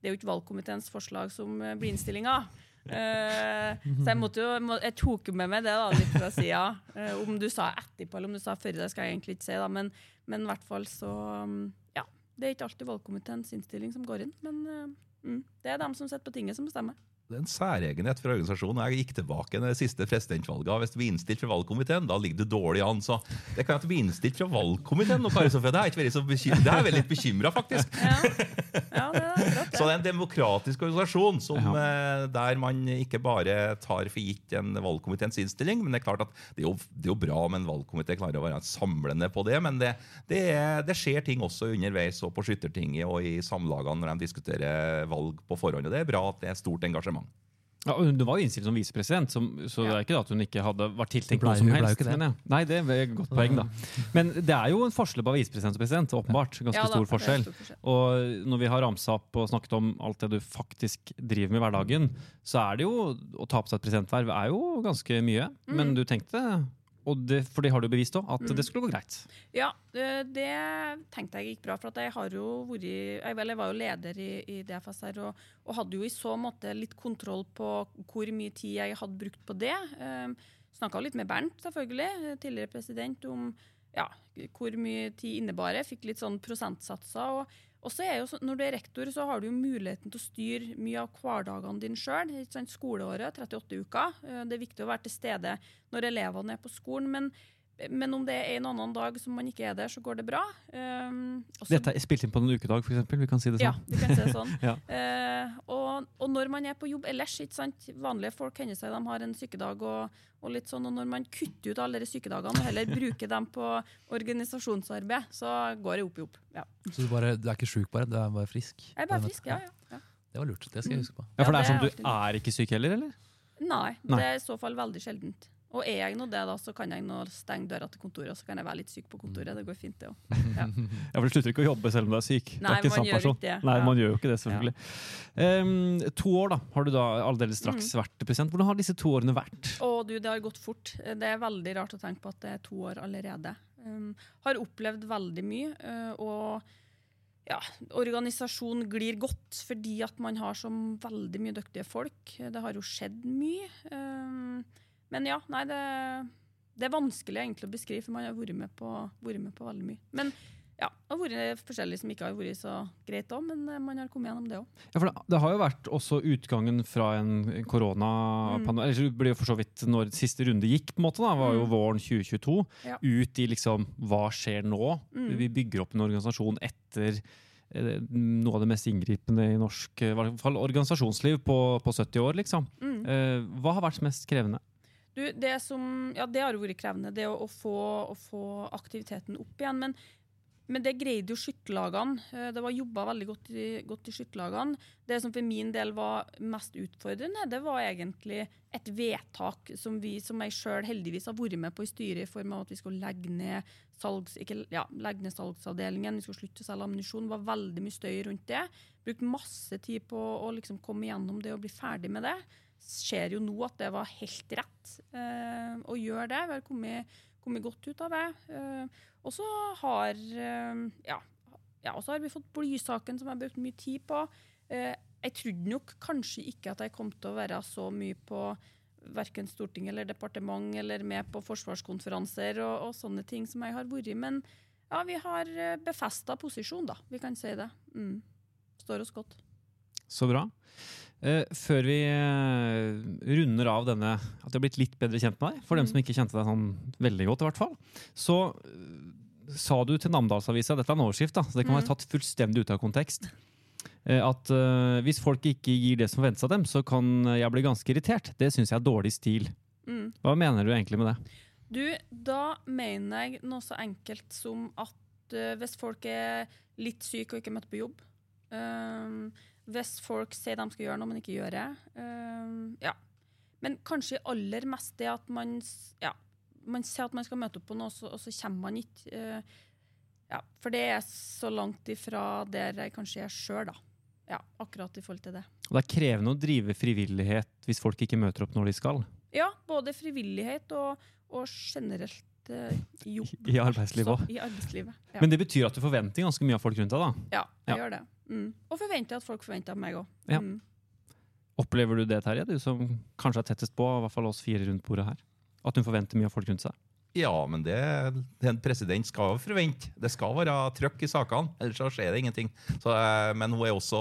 Det er jo ikke valgkomiteens forslag som eh, blir innstillinga. Uh, så jeg, måtte jo, må, jeg tok med meg det da, litt fra sida. Uh, om du sa etterpå eller om du sa før, det skal jeg egentlig ikke si. da, Men, men i hvert fall så mm, Ja. Det er ikke alltid valgkomiteens innstilling som går inn, men uh, mm, det er dem som sitter på tinget, som bestemmer. Det er en særegenhet for organisasjonen. Jeg gikk tilbake i det siste presidentvalget. Hvis du blir innstilt fra valgkomiteen, da ligger du dårlig an. Så det kan jeg bli innstilt fra valgkomiteen nå, Kari Sofie. Det er jeg veldig bekymra, faktisk. Ja, ja det er Så det. det er en demokratisk organisasjon som, ja. der man ikke bare tar for gitt en valgkomiteens innstilling. Men det er klart at det er jo, det er jo bra om en valgkomité klarer å være samlende på det. Men det, det, er, det skjer ting også underveis og på Skyttertinget og i samlagene når de diskuterer valg på forhånd. Og det er bra at det er stort engasjement. Ja, hun var jo innstilt som visepresident, så det er ikke at hun ikke hadde vært tiltenkt noe som helst. ikke det. Men ja. Nei, det er et godt poeng, da. Men det er jo en forskjell på visepresident og president. Åpenbart. Ganske Ja da, stor forskjell. stor forskjell. Og når vi har ramsa opp og snakket om alt det du faktisk driver med i hverdagen, så er det jo å ta på seg et presidentverv er jo ganske mye. Men Mm. du tenkte det, for det har du bevist òg, at Mm. det skulle gå greit. Ja, det tenkte jeg gikk bra. For at jeg har jo vært Jeg, vel, jeg var jo leder i, i DFS her, og, og hadde jo i så måte litt kontroll på hvor mye tid jeg hadde brukt på det. Um, Snakka litt med Bernt, selvfølgelig, tidligere president, om ja, hvor mye tid innebar det. Fikk litt sånn prosentsatser. og og så er jo, Når du er rektor, så har du jo muligheten til å styre mye av hverdagene dine sjøl. Skoleåret, 38 uker. Eh, Det er viktig å være til stede når elevene er på skolen. Men, men om det er en annen dag som man ikke er der, så går det bra. Um, også, Dette er spilt inn på en ukedag, eksempel. Vi kan si det ja, sånn. kan si det sånn. Ja. uh, og, og når man er på jobb ellers, ikke sant? vanlige folk hender seg de har en sykedag, og, og litt sånn, og når man kutter ut alle de sykedagene og heller bruker dem på organisasjonsarbeid, så går det opp i opp. Ja. Så du, bare, du er ikke sjuk bare, du er bare frisk? Jeg er bare frisk, ja. ja, ja. Det var lurt. Det skal jeg huske på. Ja, For det er sånn du er ikke syk heller, eller? Nei, Nei. det er i så fall veldig sjeldent. Og er jeg nå det, da, så kan jeg nå stenge døra til kontoret, og så kan jeg være litt syk på kontoret. Det går fint, det òg. Ja, for Du slutter ikke å jobbe selv om du er syk. Nei, er man sånn gjør ikke det. Nei, Ja. man gjør jo ikke det, selvfølgelig. Em, to år da, har du da aldeles straks Mm. vært president. Hvordan har disse to årene vært? Å du, det har gått fort. Det er veldig rart å tenke på at det er to år allerede. Um, har opplevd veldig mye, uh, og ja, organisasjonen glir godt fordi at man har så veldig mye dyktige folk. Det har jo skjedd mye. Um, men ja, nei, det, det er vanskelig egentlig å beskrive, for man har vært med på, vært med på veldig mye. Men ja, det har vært forskjellig som ikke har vært så greit òg, men uh, man har kommet gjennom det òg. Ja, for det, det har jo vært også utgangen fra en koronapandemi. Eller det ble jo for så vidt når siste runde gikk, på en måte da, var jo Mm. våren 2022. Ja. Ut i liksom hva skjer nå? Mm. Vi bygger opp en organisasjon etter eh, noe av det mest inngripende i norsk eh, i hvert fall organisasjonsliv på, på 70 år, liksom. Mm. Eh, hva har vært mest krevende? Du, det som, ja, det har vært krevende, det å, å, få, å få aktiviteten opp igjen. Men, men det greide jo skytterlagene. Eh, Det var jobba veldig godt i, godt i skytterlagene. Det som for min del var mest utfordrende, det var egentlig et vedtak som, vi, som jeg sjøl heldigvis har vært med på i styret, i form av at vi skulle legge ned, salgs, ikke, ja, legge ned salgsavdelingen, vi skulle slutte å selge ammunisjon. Det var veldig mye støy rundt det. Brukt masse tid på å liksom komme igjennom det og bli ferdig med det ser jo nå at det var helt rett eh, å gjøre det. Vi har kommet, kommet godt ut av det. Eh, og så har eh, ja, ja, har vi fått blysaken, som jeg har brukt mye tid på. Eh, jeg trodde nok kanskje ikke at jeg kom til å være så mye på verken storting eller departement eller med på forsvarskonferanser og, og sånne ting som jeg har vært i. Men ja, vi har befesta posisjon, da. Vi kan si det. Mm. Står oss godt. Så bra. Eh, før vi eh, runder av denne, at jeg har blitt litt bedre kjent med deg, for dem Mm. som ikke kjente deg sånn veldig godt, i hvert fall, så eh, sa du til Namdalsavisa, dette er en overskrift, da, så det kan være Mm. tatt fullstendig ut av kontekst, at hvis folk ikke gir det som forventes av dem, så kan jeg bli ganske irritert. Det syns jeg er dårlig stil. Mm. Hva mener du egentlig med det? Du, da mener jeg noe så enkelt som at hvis folk er litt syke og ikke møter på jobb ehm, Hvis folk sier de skal gjøre noe, men ikke gjør det Uh, Ja. Men kanskje aller mest det at man ja, man sier at man skal møte opp på noe, så, og så kommer man ikke. Uh, ja, for det er så langt ifra der jeg kanskje er sjøl, da. Ja, akkurat i forhold til det. Og det er krevende å drive frivillighet hvis folk ikke møter opp når de skal, Ja, både frivillighet og, og generelt jobb. i arbeidslivet I arbeidslivet. Ja. Men det betyr at du forventer ganske mye av folk rundt deg, da. Ja, jeg Ja. gjør det. Mm. Og forventer at folk forventer av meg òg. Ja. Mm. Opplever du det, Terje? Du som kanskje er tettest på, i hvert fall oss fire rundt bordet her. At hun forventer mye av folk rundt seg. Ja, men det, en president skal forvente. Det skal være trøkk i sakene, ellers så skjer det ingenting. Så, eh, men hun er også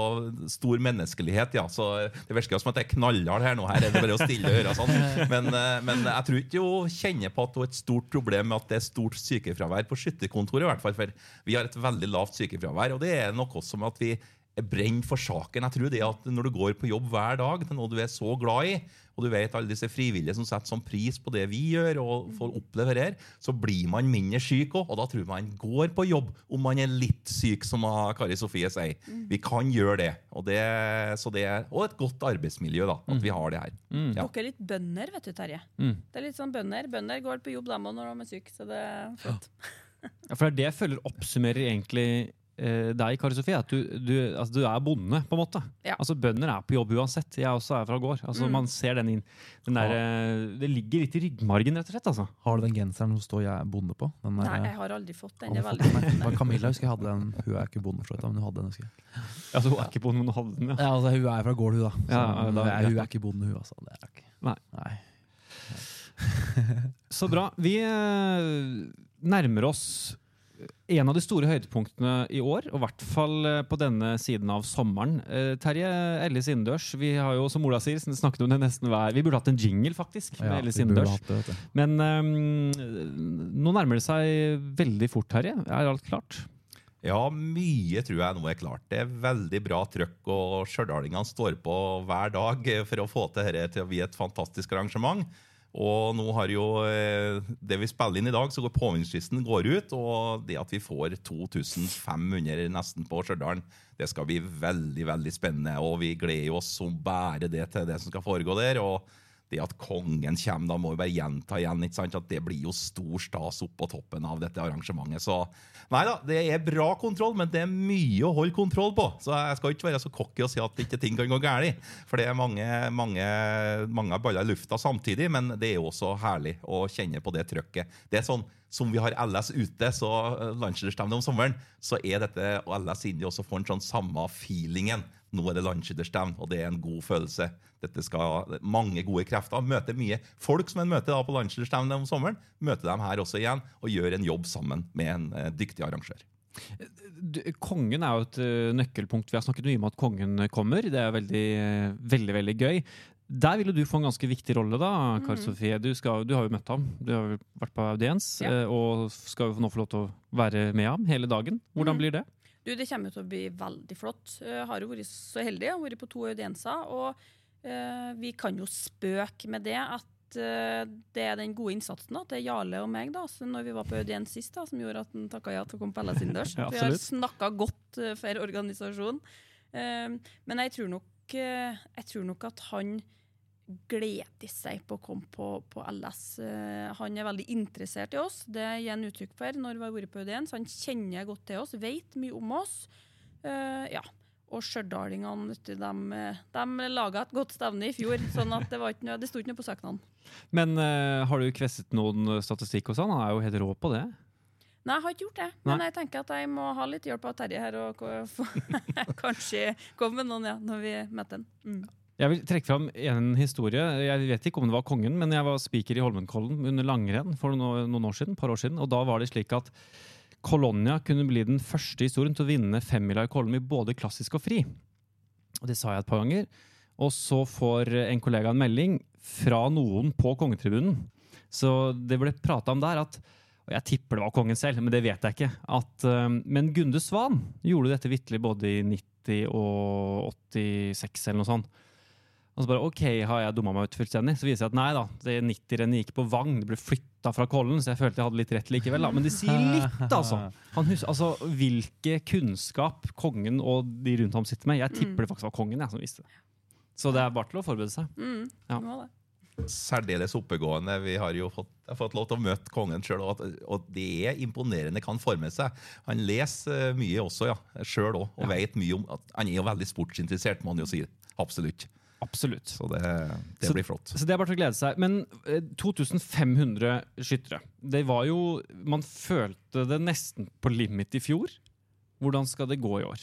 stor menneskelighet, ja. Så det virker som at jeg knallhard her nå. Her er det bare å stille og høre sånn. Men, eh, men jeg tror ikke hun kjenner på at hun har et stort problem med at det er stort sykefravær på skytterkontoret, i hvert fall. For vi har et veldig lavt sykefravær, og det er noe som at vi er brent for saken. Jeg tror det at når du går på jobb hver dag til noe du er så glad i, og du vet alle disse frivillige som setter sånn pris på det vi gjør, og får oppleve her, så blir man mindre syk òg. Og da tror jeg man går på jobb om man er litt syk, som Kari Sofie sier. Vi kan gjøre det. Og, det, så det er, og et godt arbeidsmiljø, da, at vi har det her. Mm. Ja. Dere er litt bønder, vet du, Terje. Mm. Det er litt sånn bønder. Bønder går på jobb dem også når de er syke, så det er flott. Ja, for det er det jeg føler oppsummerer egentlig deg, Kari Sofie, at du, du, altså, du er bonde, på en måte. Ja. Altså Bønder er på jobb uansett. Jeg også er fra gård. Altså, Mm. Man ser den inn den der, ja. Det ligger litt i ryggmargen, rett og slett. Altså. Har du den genseren som står 'jeg er bonde' på? Den der, Nei, jeg har aldri fått den. Det er veldig den? Camilla husker jeg hadde den. Hun er ikke bonde, men hun hadde den. husker jeg. Altså, hun er ikke bonde, men hun hadde den. Ja. Ja, altså, hun er fra gård, hun, da. Så, Ja, ja, da- er- hun er ikke bonde, hun. Altså. Det er ikke. Nei. Nei. Så bra. Vi eh, nærmer oss en av de store høydepunktene i år, og i hvert fall eh, på denne siden av sommeren. Eh, Terje Ellis innendørs. Vi har jo, som Ola sier, snakket om det nesten hver Vi burde hatt en jingle, faktisk, med Ja, Ellis innendørs. det. Men um, nå nærmer det seg veldig fort, Terje. Er alt klart? Ja, mye tror jeg nå er klart. Det er veldig bra trøkk, og stjørdalingene står på hver dag for å få til dette til å bli et fantastisk arrangement. Og nå har jo eh, det vi spiller inn i dag, så går påminnelsesfristen går ut. Og det at vi får 2500 nesten på Stjørdal, det skal bli veldig veldig spennende. Og vi gleder oss som bare det til det som skal foregå der. og det at kongen kommer, da må vi bare gjenta igjen, ikke sant? at det blir jo stor stas opp på toppen av dette arrangementet. Så nei da, det er bra kontroll, men det er mye å holde kontroll på. Så jeg skal ikke være så cocky og si at ikke ting kan gå galt. For det er mange, mange, mange baller i lufta samtidig, men det er jo også herlig å kjenne på det trøkket. Det er sånn som vi har LS ute, så eh, landslagsstevne om sommeren, så er dette LS inni også får en sånn samme feelingen. Nå er det landslagsstevne, og det er en god følelse. Dette skal Mange gode krefter. Møter mye folk som en møter da på landslagsstevne om sommeren. Møter dem her også igjen, og gjør en jobb sammen med en eh, dyktig arrangør. Kongen er jo et eh, nøkkelpunkt. Vi har snakket mye om at kongen kommer. Det er veldig, veldig, veldig gøy. Der ville du få en ganske viktig rolle, da, Kari Sofie. Du, skal, du har jo møtt ham. Du har vært på audiens Ja. eh, og skal jo nå få lov til å være med ham hele dagen. Hvordan Mhm. blir det? Du, Det kommer til å bli veldig flott. Jeg har jo vært så heldig. Jeg har vært på to audienser. Og eh, vi kan jo spøke med det at eh, det er den gode innsatsen da, til Jarle og meg da, når vi var på audiens sist, da, som gjorde at han takka ja til å komme på LS innendørs. Ja, vi har snakka godt uh, for organisasjonen. Eh, men jeg tror, nok, eh, jeg tror nok at han gleder seg på å komme på, på LS. Eh, han er veldig interessert i oss. Det gir han uttrykk for når vi har vært på audiens. Han kjenner godt til oss, vet mye om oss. Uh, ja. Og stjørdalingene de, de laga et godt stevne i fjor, sånn at det, var ikke noe, det sto ikke noe på søknaden. Men uh, har du kvesset noen statistikk hos han? Han er jo helt rå på det. Nei, jeg har ikke gjort det. Men jeg tenker at jeg må ha litt hjelp av Terje her, og kanskje komme med noen ja, når vi møter han. Mm. Jeg vil trekke fram en historie. Jeg vet ikke om det var kongen, men jeg var speaker i Holmenkollen under langrenn for noen, år siden, par år siden. Og da var det slik at Colonia kunne bli den første historien til å vinne femmila i Kollen i både klassisk og fri. Og det sa jeg et par ganger. Og så får en kollega en melding fra noen på kongetribunen. Så det ble prata om der at og Jeg tipper det var kongen selv, men det vet jeg ikke. At, eh, men Gunde Svan gjorde dette vitterlig både i 90 og 86 eller noe sånt. Og så bare OK, har jeg dumma meg ut fullstendig? Så viser jeg at nei da, det 90-rennet gikk på Vang. Det ble flytta fra Kollen, så jeg følte jeg hadde litt rett likevel. da. Men det sier litt, altså. Han husker, altså hvilke kunnskap kongen og de rundt ham sitter med. Jeg tipper det faktisk var kongen jeg, som visste det. Så det er bare til å forberede seg. Mm, Ja. det var det. Særdeles oppegående. Vi har jo fått, har fått lov til å møte kongen sjøl, og, og det er imponerende hva han forme seg. Han leser eh, mye også, ja, sjøl òg, og vet mye om at Han er jo veldig sportsinteressert, må han jo si. Absolutt. Absolutt. Så det, det Så- blir flott. Så det er bare til å glede seg. Men eh, 2500 skyttere. Det var jo Man følte det nesten på limit i fjor. Hvordan skal det gå i år?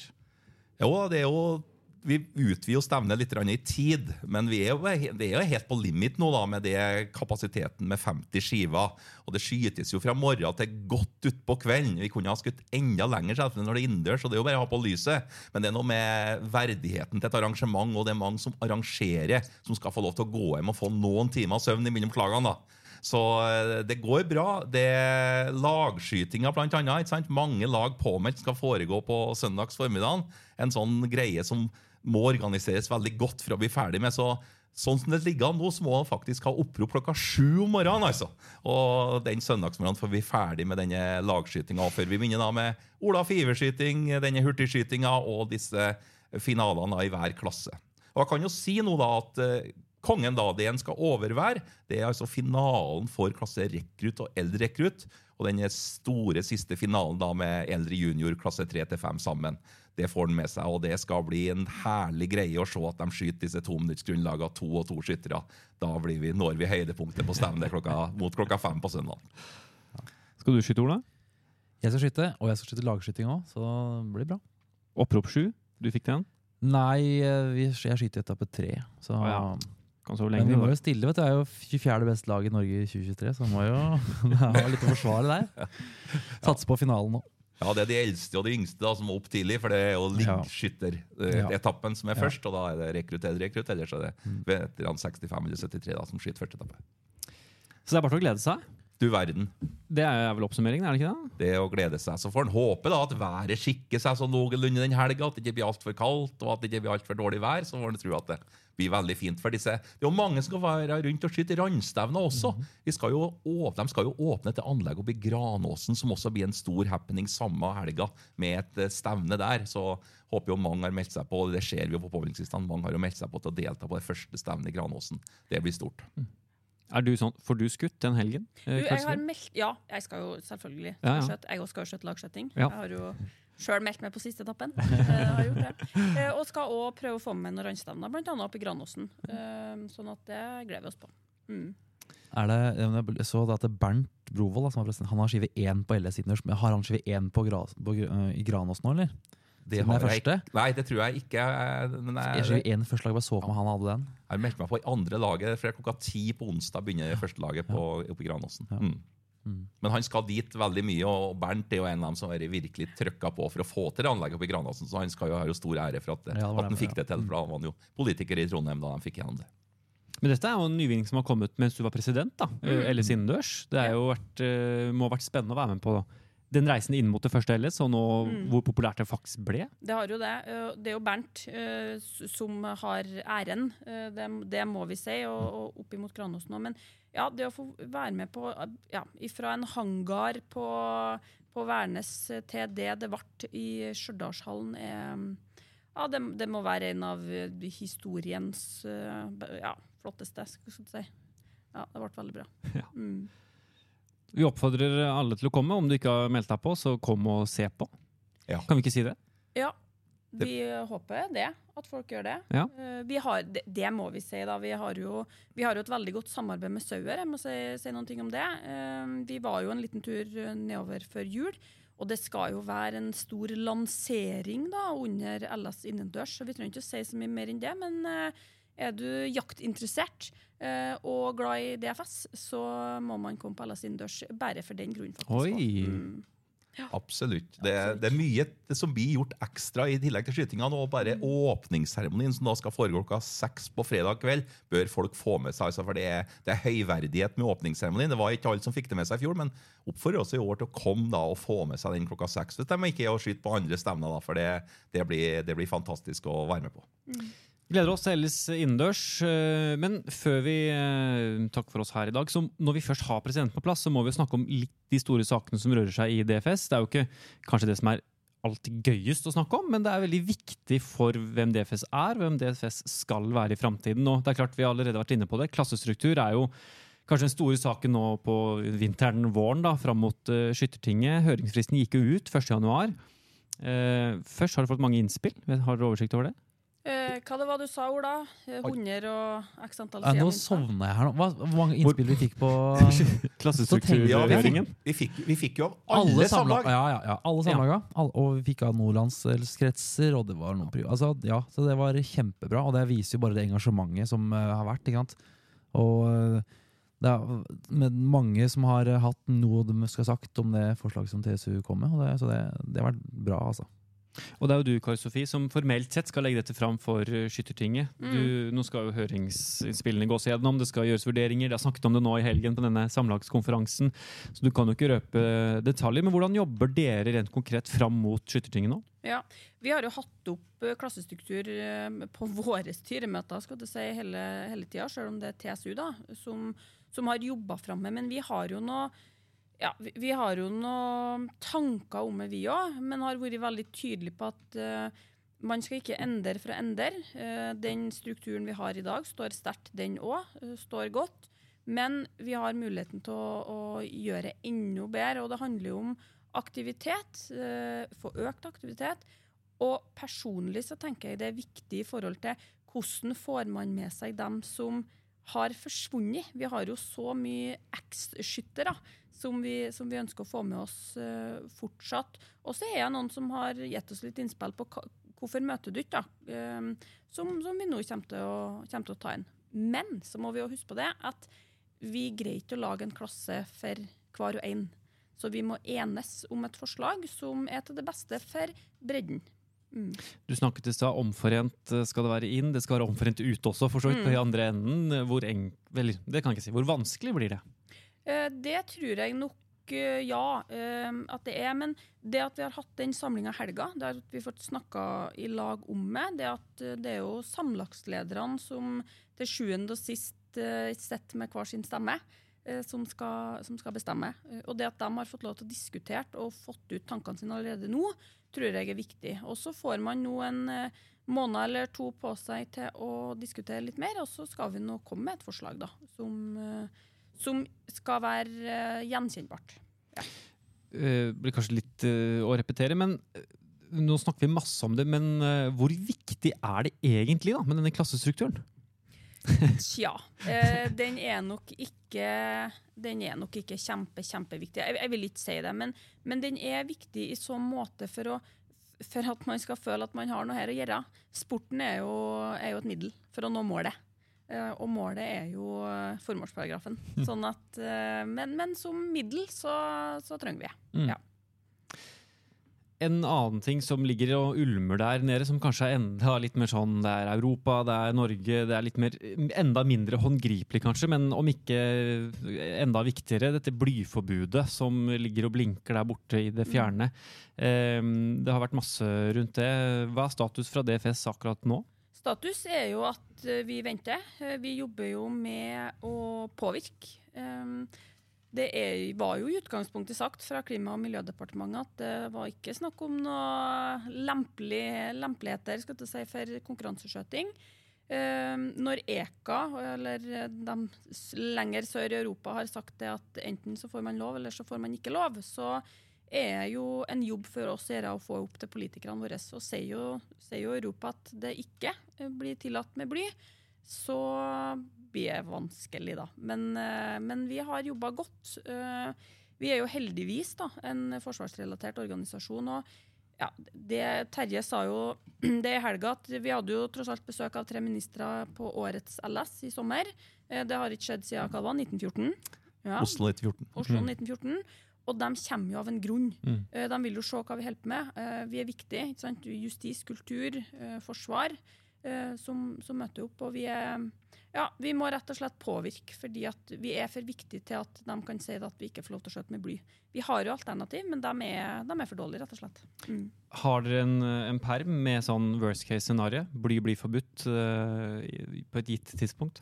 Jo, det er jo vi utvider jo stevnet litt i tid, men vi er jo, det er jo helt på limit nå da, med det kapasiteten med 50 skiver. Og det skytes jo fra morgen til godt utpå kvelden. Vi kunne ha skutt enda lenger selvfølgelig når det er innendørs, og det er jo bare å ha på lyset. Men det er noe med verdigheten til et arrangement, og det er mange som arrangerer, som skal få lov til å gå hjem og få noen timer søvn imellom klagene. da. Så eh, det går bra. Det er lagskytinga, blant annet. Mange lag påmeldt skal foregå på søndags formiddag. En sånn greie som må organiseres veldig godt for å bli ferdig med. Så Sånn som det ligger an nå, så må man faktisk ha opprop klokka sju om morgenen. altså. Og den søndagsmorgenen får vi ferdig med denne lagskytinga før vi begynner da med Olaf Iverskyting, denne hurtigskytinga og disse finalene i hver klasse. Og jeg kan jo si nå da at uh, kongen da, det en skal overvære, det er altså finalen for klasse rekrutt og eldre rekrutt. Og den store siste finalen da med eldre junior klasse 3-5 sammen. Det får han med seg, og det skal bli en herlig greie å se at de skyter disse tominuttsgrunnlagene, to og to skyttere. Da blir vi, når vi høydepunktet på stevnet mot klokka fem på søndag. Skal du skyte, Ola? Jeg skal skyte, og jeg skal skyte lagskyting òg, så det blir bra. Opprop 7. Du fikk den? Nei, eh, jeg skyter i etappe tre. Så, ah, ja. Kan sove men vi lenge. må da. jo stille, vet du. Det er jo 24. beste lag i Norge i 2023, så må jo ha litt å forsvare der. Satse på finalen nå. Ja, Det er de eldste og de yngste da, som må opp tidlig, for det er jo liggskytteretappen som er først. Og da er det rekrutt eller rekrutt, ellers er det veteran 65 eller 73 da, som skyter første etappe. Så det er bare til å glede seg. Du verden. Det er vel oppsummeringen, er det ikke det? Det er å glede seg. Så får en håpe da at været skikker seg så noenlunde den helga, at det ikke blir altfor kaldt og at det ikke blir altfor dårlig vær. Så får en tro at det blir veldig fint for disse. Det er jo mange som skal være rundt og skyte randstevner også. Vi skal jo åpne, de skal jo åpne et anlegg oppe i Granåsen, som også blir en stor happening samme helga, med et eh, stevne der. Så håper jo mange har meldt seg på. Det ser vi jo på påmeldingslistene. Mange har jo meldt seg på til å delta på det første stevnet i Granåsen. Det blir stort. Er du sånn, Får du skutt den helgen? Du, eh, jeg har meldt, ja, jeg skal jo selvfølgelig Ja, ja. skjøtte. Jeg også skal jo skjøtte lagskjøtting. Ja. Jeg har jo sjøl meldt meg på siste etappen. Eh, har gjort det. Eh, og skal òg prøve å få med noen randstevner, bl.a. oppe i Granåsen. Eh, sånn at det gleder vi oss på. Mm. Er det, jeg så da at Bernt Brovold, da, som president, han har skive én på LS Inners. Men har han skive én på, Gra, på, i Granås nå, eller? Det Siden det er første? ikke- Nei, det tror jeg ikke. Men Jeg jeg, skive én første lag, bare så på han hadde den. Jeg meldte meg på i andre laget, for klokka ti på onsdag begynner det første laget på, oppe i Granåsen. Ja. Mm. Mm. Men han skal dit veldig mye, og Bernt er jo en av dem som har virkelig trykka på for å få til det anlegget oppe i Granåsen, så han skal jo ha jo stor ære for at, det, Ja, det at han fikk det til. For da var han jo politiker i Trondheim da han fikk gjennom det. Men dette er jo en nyvinning som har kommet mens du var president. da, eh, LS innendørs. Det er jo vært, eh, må ha vært spennende å være med på den reisen inn mot det første LS, og nå Mm. hvor populært det faktisk ble. Det har jo det. Eh, Det er jo Bernt som har æren, det, det må vi si, og, og opp imot Granåsen òg. Men ja, det å få være med på eh, ja, fra en hangar på, på Værnes til det det ble i Stjørdalshallen, er ja, det, det må være en av eh, historiens eh, ja, flotteste, skal jeg si. Ja, det ble veldig bra. Ja. Mm. Vi oppfordrer alle til å komme. Om du ikke har meldt deg på, så kom og se på. Ja. Kan vi ikke si det? Ja, vi håper det, at folk gjør det. Ja. Eh, vi har, det, det må vi si, da. Vi har, jo, vi har jo et veldig godt samarbeid med Sauer. Jeg må si, si noen ting om det. Eh, vi var jo en liten tur nedover før jul. Og det skal jo være en stor lansering da, under LS innendørs, så vi trenger ikke å si så mye mer enn det. Men eh, er du jaktinteressert og glad i DFS, så må man komme på LS innendørs bare for den grunnen, faktisk. Oi. også. Mm. Absolutt. Det, Absolutt. det er mye som blir gjort ekstra i tillegg til skytinga. Og bare åpningsseremonien, som da skal foregå klokka seks på fredag kveld, bør folk få med seg. Altså, for det er, det er høyverdighet med åpningsseremonien. Det var ikke alle som fikk det med seg i fjor, men oppfordrer også i år til å komme da og få med seg den klokka seks. Hvis de ikke er å skyte på andre stevner, da, for det, det, blir, det blir fantastisk å være med på. Gleder oss til Ellis innendørs. eh, Men før vi eh, takker for oss her i dag, så når vi først har presidenten på plass, så må vi snakke om litt de store sakene som rører seg i DFS. Det er jo ikke kanskje det som er alltid gøyest å snakke om, men det er veldig viktig for hvem DFS er, hvem DFS skal være i framtiden. Og det er klart vi har allerede vært inne på det. Klassestruktur er jo kanskje den store saken nå på vinteren, våren, da, fram mot uh, Skyttertinget. Høringsfristen gikk jo ut 1.1. Uh, først har du fått mange innspill. Har dere oversikt over det? Eh, hva det var du sa, Ola? Eh, 100 og x antall Ja, nå sovner sovna jeg her nå. Hva, hvor mange innspill vi fikk på Ja, vi, fikk, vi, fikk, vi fikk jo av alle alle samlag. samlag! Ja, ja, ja, alle samlaga. Ja. og vi fikk av nordlandskretser, og det var noen pri- altså, ja, Så det var kjempebra, og det viser jo bare det engasjementet som uh, har vært. Ikke sant? Og eh, det er med mange som har eh, hatt noe de skal ha sagt om det forslaget som TSU kom med. Og det, så det, det har vært bra, altså. Og det er jo du, Kari Sofie, som formelt sett skal legge dette fram for uh, Skyttertinget. Mm. Du, nå skal jo høringsinnspillene gås gjennom, det skal gjøres vurderinger. Det har snakket om det nå i helgen på denne samlagskonferansen, så du kan jo ikke røpe detaljer. Men hvordan jobber dere rent konkret fram mot Skyttertinget nå? Ja, Vi har jo hatt opp eh, klassestruktur eh, på våre styremøter skal du si, hele, hele tida, selv om det er TSU da, som, som har jobba fram med. Men vi har jo noe ja, vi, vi har jo noen tanker om det, vi òg, men har vært veldig tydelige på at uh, man skal ikke endre for å endre. Uh, den strukturen vi har i dag, står sterkt, den òg. står godt. Men vi har muligheten til å, å gjøre enda bedre, og det handler jo om aktivitet. eh, Få økt aktivitet. Og personlig så tenker jeg det er viktig i forhold til hvordan får man med seg dem som har forsvunnet. Vi har jo så mye eks-skyttere som, vi- som vi ønsker å få med oss uh, fortsatt. Og så er det noen som har gitt oss litt innspill på hvorfor møter du ikke, da, eh, som, som vi nå kommer til, å, kommer til å ta inn. Men så må vi jo huske på det at vi greier ikke å lage en klasse for hver og en. Så vi må enes om et forslag som er til det beste for bredden. Mm. Du snakket i stad omforent eh, skal det være inn. Det skal være omforent ut også, for så vidt, Mm. på i andre enden. Hvor eng... Vel, det kan jeg ikke si. Hvor vanskelig blir det? Eh, Det tror jeg nok eh, ja, eh, at det er. Men det at vi har hatt den samlinga helga, det at vi har fått snakka i lag om det, det at det er jo samlagslederne som til sjuende og sist sitter med hver sin stemme. Som skal, som skal bestemme. Og det at de har fått lov til å diskutere og fått ut tankene sine allerede nå, tror jeg er viktig. Og så får man nå en måned eller to på seg til å diskutere litt mer, og så skal vi nå komme med et forslag da, som, som skal være eh, gjenkjennbart. Det blir kanskje litt eh, å repetere, men eh, nå snakker vi masse om det. Men eh, hvor viktig er det egentlig da, med denne klassestrukturen? Tja, eh, den er nok ikke Den er nok ikke kjempe, kjempeviktig. Jeg, jeg vil ikke si det, men, men den er viktig i sånn måte for, å, for at man skal føle at man har noe her å gjøre. Sporten er jo, er jo et middel for å nå målet. Eh, og målet er jo eh, formålsparagrafen. Sånn at, eh, men, men som middel så, så trenger vi det. Mm. Ja. En annen ting som ligger og ulmer der nede, som kanskje er enda litt mer sånn Det er Europa, det er Norge, det er litt mer, enda mindre håndgripelig, kanskje, men om ikke enda viktigere, dette blyforbudet som ligger og blinker der borte i det fjerne. Eh, Det har vært masse rundt det. Hva er status fra DFS akkurat nå? Status er jo at eh, vi venter. Eh, Vi jobber jo med å påvirke. Um, Det er, var jo i utgangspunktet sagt fra Klima- og miljødepartementet at det var ikke snakk om noe lempelig, lempeligheter skal si, for konkurranseskjøting. Um, når EKA, eller de lenger sør i Europa, har sagt det at enten så får man lov, eller så får man ikke lov, så er jo en jobb for oss å å få opp til politikerne våre. Så sier jo, sier jo Europa at det ikke eh, blir tillatt med bly. Så blir det vanskelig, da. Men, eh, men vi har jobba godt. Eh, Vi er jo heldigvis da, en forsvarsrelatert organisasjon. og ja, det, Terje sa jo det i helga at vi hadde jo tross alt besøk av tre ministre på årets LS i sommer. Det har ikke skjedd siden hva var, 1914. Ja. Oslo 1914. Oslo 1914. Og de kommer jo av en grunn. Mm. Eh, De vil jo se hva vi holder med. Eh, Vi er viktige. ikke sant? Justis, kultur, eh, forsvar som, som møter opp. Og vi er ja, vi må rett og slett påvirke, fordi at vi er for viktige til at de kan si at vi ikke får lov til å skjøte med bly. Vi har jo alternativ, men de er, de er for dårlige, rett og slett. Mm. Har dere en, en perm med sånn worst case scenario? Bly blir forbudt uh, på et gitt tidspunkt?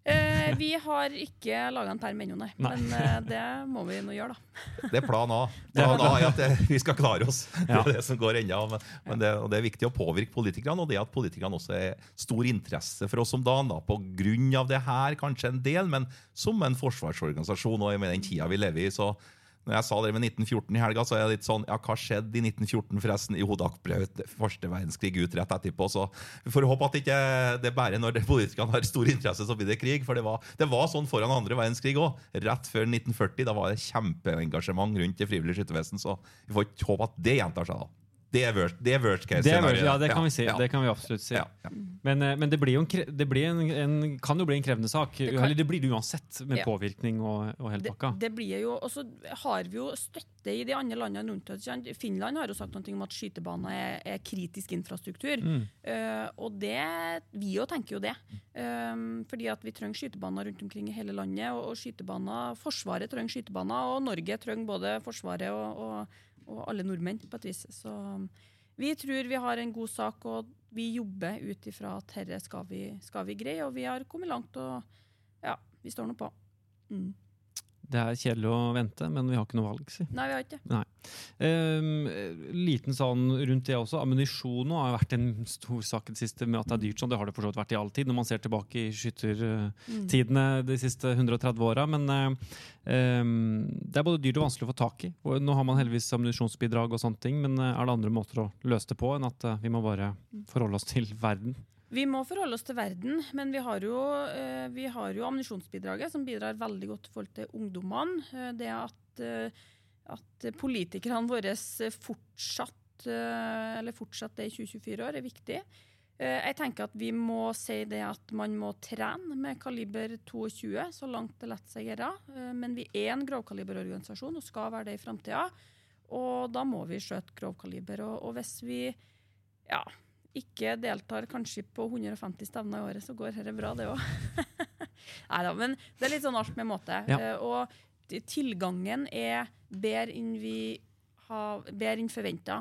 Eh, vi har ikke laga en perm ennå, nei. Nei. Men eh, det må vi nå gjøre, da. Det er plan A. Plan A er at det, vi skal klare oss. Det er det som går ennå. Men, men det, og det er viktig å påvirke politikerne, og det at politikerne også er stor interesse for oss om dagen. da, På grunn av det her, kanskje en del, men som en forsvarsorganisasjon og med den tida vi lever i, så når jeg sa det med 1914 i helga, så er det litt sånn Ja, hva skjedde i 1914, forresten? Jo, da brøt første verdenskrig ut rett etterpå. Så vi får håpe at ikke det er bare når politikerne har stor interesse, så blir det krig. For det var, det var sånn foran andre verdenskrig òg. Rett før 1940. Da var det kjempeengasjement rundt det frivillige skyttervesen. Så vi får ikke håpe at det gjentar seg. da. Det er worst, det er worst case. Det, er, scenario. ja, det kan vi si. Ja, Det kan vi absolutt si. ja, ja. Men, eh, men det, blir jo en, det blir en, en, kan jo bli en krevende sak. kan- Eller det blir det uansett, med Ja. påvirkning og, og hele Det, pakka. det blir jo, Og så har vi jo støtte i de andre landene rundt oss. Finland har jo sagt noe om at skytebaner er, er kritisk infrastruktur. Mm. Uh, og det, vi jo tenker jo det. Um, fordi at vi trenger skytebaner rundt omkring i hele landet. Og, og skytebaner, Forsvaret trenger skytebaner, og Norge trenger både Forsvaret og, og, og alle nordmenn, på et vis. Så um, vi tror vi har en god sak, og vi jobber ut ifra at dette skal skal vi greie. Og vi har kommet langt, og ja, vi står nå på. Mm. Det er kjedelig å vente, men vi har ikke noe valg, si. Nei, vi har ikke Nei. Um, liten sånn rundt det også. Ammunisjon har vært en stor sak i det siste med at det er dyrt. sånn. Det har det for så vidt vært i all tid, når man ser tilbake i skyttertidene de siste 130 åra. Men um, det er både dyrt og vanskelig å få tak i. Nå har man heldigvis ammunisjonsbidrag og sånne ting, men uh, er det andre måter å løse det på enn at vi må bare forholde oss til verden? Vi må forholde oss til verden, men vi har jo, eh, vi jo ammunisjonsbidraget, som bidrar veldig godt i forhold til ungdommene. Eh, det at, eh, at politikerne våre fortsatt, eller fortsatt i 2024 år, er viktig. Jeg tenker at vi må si det at man må trene med kaliber 22 så langt det lar seg gjøre. Men vi er en grovkaliberorganisasjon og skal være det i framtida. Og da må vi skjøte grovkaliber. Og, og hvis vi ja, ikke deltar kanskje på 150 stevner i året, så går dette bra, det òg. Nei da, men det er litt sånn alt med måte. Ja. Eh, Og tilgangen er bedre enn vi har, bedre enn forventa.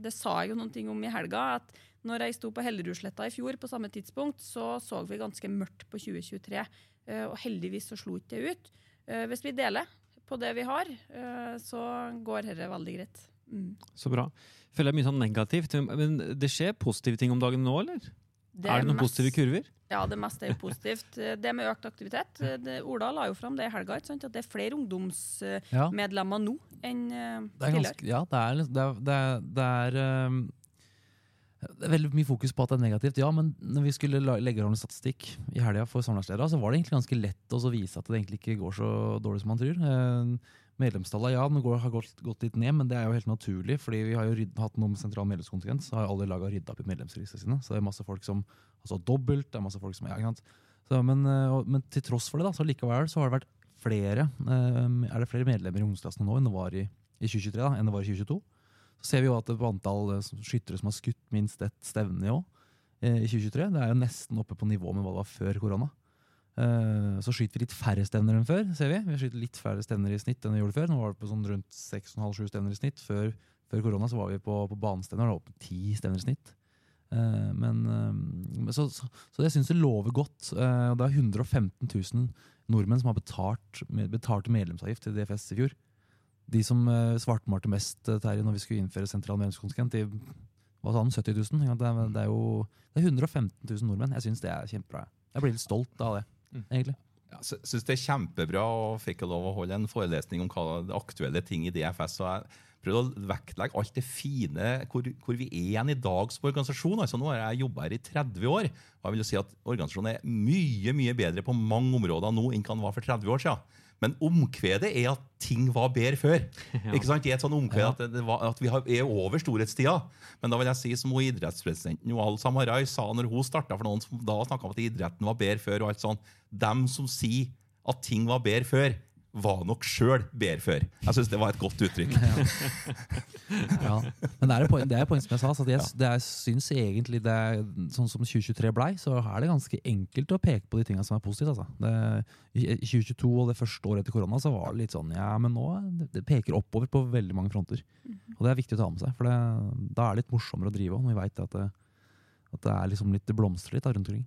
Det sa jeg jo noen ting om i helga. at når jeg sto på Hellerudsletta i fjor på samme tidspunkt, så så vi ganske mørkt på 2023. Eh, Og heldigvis så slo ikke det ut. Eh, Hvis vi deler på det vi har, eh, så går dette veldig greit. Mm. Så bra. Føler jeg mye sånn negativt. Men det skjer positive ting om dagen nå, eller? er det noen mest- positive kurver? Ja, det meste er jo positivt. Eh, Det med økt aktivitet eh, det, Ola la jo fram det i helga, at det er flere ungdomsmedlemmer nå enn eh, er tidligere. ja, det er, det er, det er, det er um det er veldig mye fokus på at det er negativt, ja, men når vi skulle legge fram statistikk i helga for samlagsledere, så var det egentlig ganske lett å vise at det egentlig ikke går så dårlig som man tror. Medlemstallet ja, går, har gått, gått litt ned, men det er jo helt naturlig. fordi vi har jo rydd, hatt noe med sentral medlemskontingent, så har alle laga rydda opp i medlemsregistrene sine. Så det er masse folk som har stått dobbelt. det er masse folk som, ja? Så, men, eh, men til tross for det, da, så likevel så har det vært flere, eh, er det flere medlemmer i ungdomsklassene nå enn det var i, i 2023 da, enn det var i 2022. Så ser vi jo at det på antall eh, skyttere som har skutt minst ett stevne i i 2023, det er jo nesten oppe på nivå med hva det var før korona. Eh, Så skyter vi litt færre stevner enn før, ser vi. Vi skyter litt færre stevner i snitt enn vi gjorde før. Nå var det på sånn rundt 6,5-7 stevner i snitt. Før, før korona så var vi på, på banestevner, og oppe 10 stevner i snitt. Eh, Men, eh, så, så, så det syns det lover godt. Det er 115 000 nordmenn som har betalt, betalt medlemsavgift til DFS i fjor. De som svartmalte mest Terje, når vi skulle innføre sentral medlemskontingent, de hva sa han, 70 000? ikke? Det er, det er jo det er 115 000 nordmenn. Jeg syns det er kjempebra. Jeg blir litt stolt av det, Mm. egentlig. Ja, sy- synes det er kjempebra og fikk jeg lov å holde en forelesning om hva det aktuelle ting i DFS. og jeg prøvde å vektlegge alt det fine, hvor, hvor vi er igjen i dag som organisasjon. altså Nå har jeg jobba her i 30 år, og jeg vil jo si at organisasjonen er mye mye bedre på mange områder nå enn hva den var for 30 år siden. Men omkvedet er at ting var bedre før. Ikke sant? Det er et sånn omkved Ja. at, det, var, at vi har, er over storhetstida. Men da vil jeg si som hun idrettspresidenten Al-Samarai sa når hun starta for noen som da snakka om at idretten var bedre før. og alt sånn, Dem som sier at ting var bedre før, var nok sjøl bedre før. Jeg syns det var et godt uttrykk. Ja. Men det er et poeng, det er et poeng som jeg sa. Så jeg, det er, synes egentlig det er, Sånn som 2023 blei, så er det ganske enkelt å peke på de tingene som er positive. Altså. Det, I i 2022 og det første året etter korona så var det litt sånn Ja, men nå det, det peker oppover på veldig mange fronter. Og det er viktig å ta med seg, for det, da er det litt morsommere å drive òg, når vi veit at, det, at det er liksom litt, det blomstrer litt da, rundt omkring.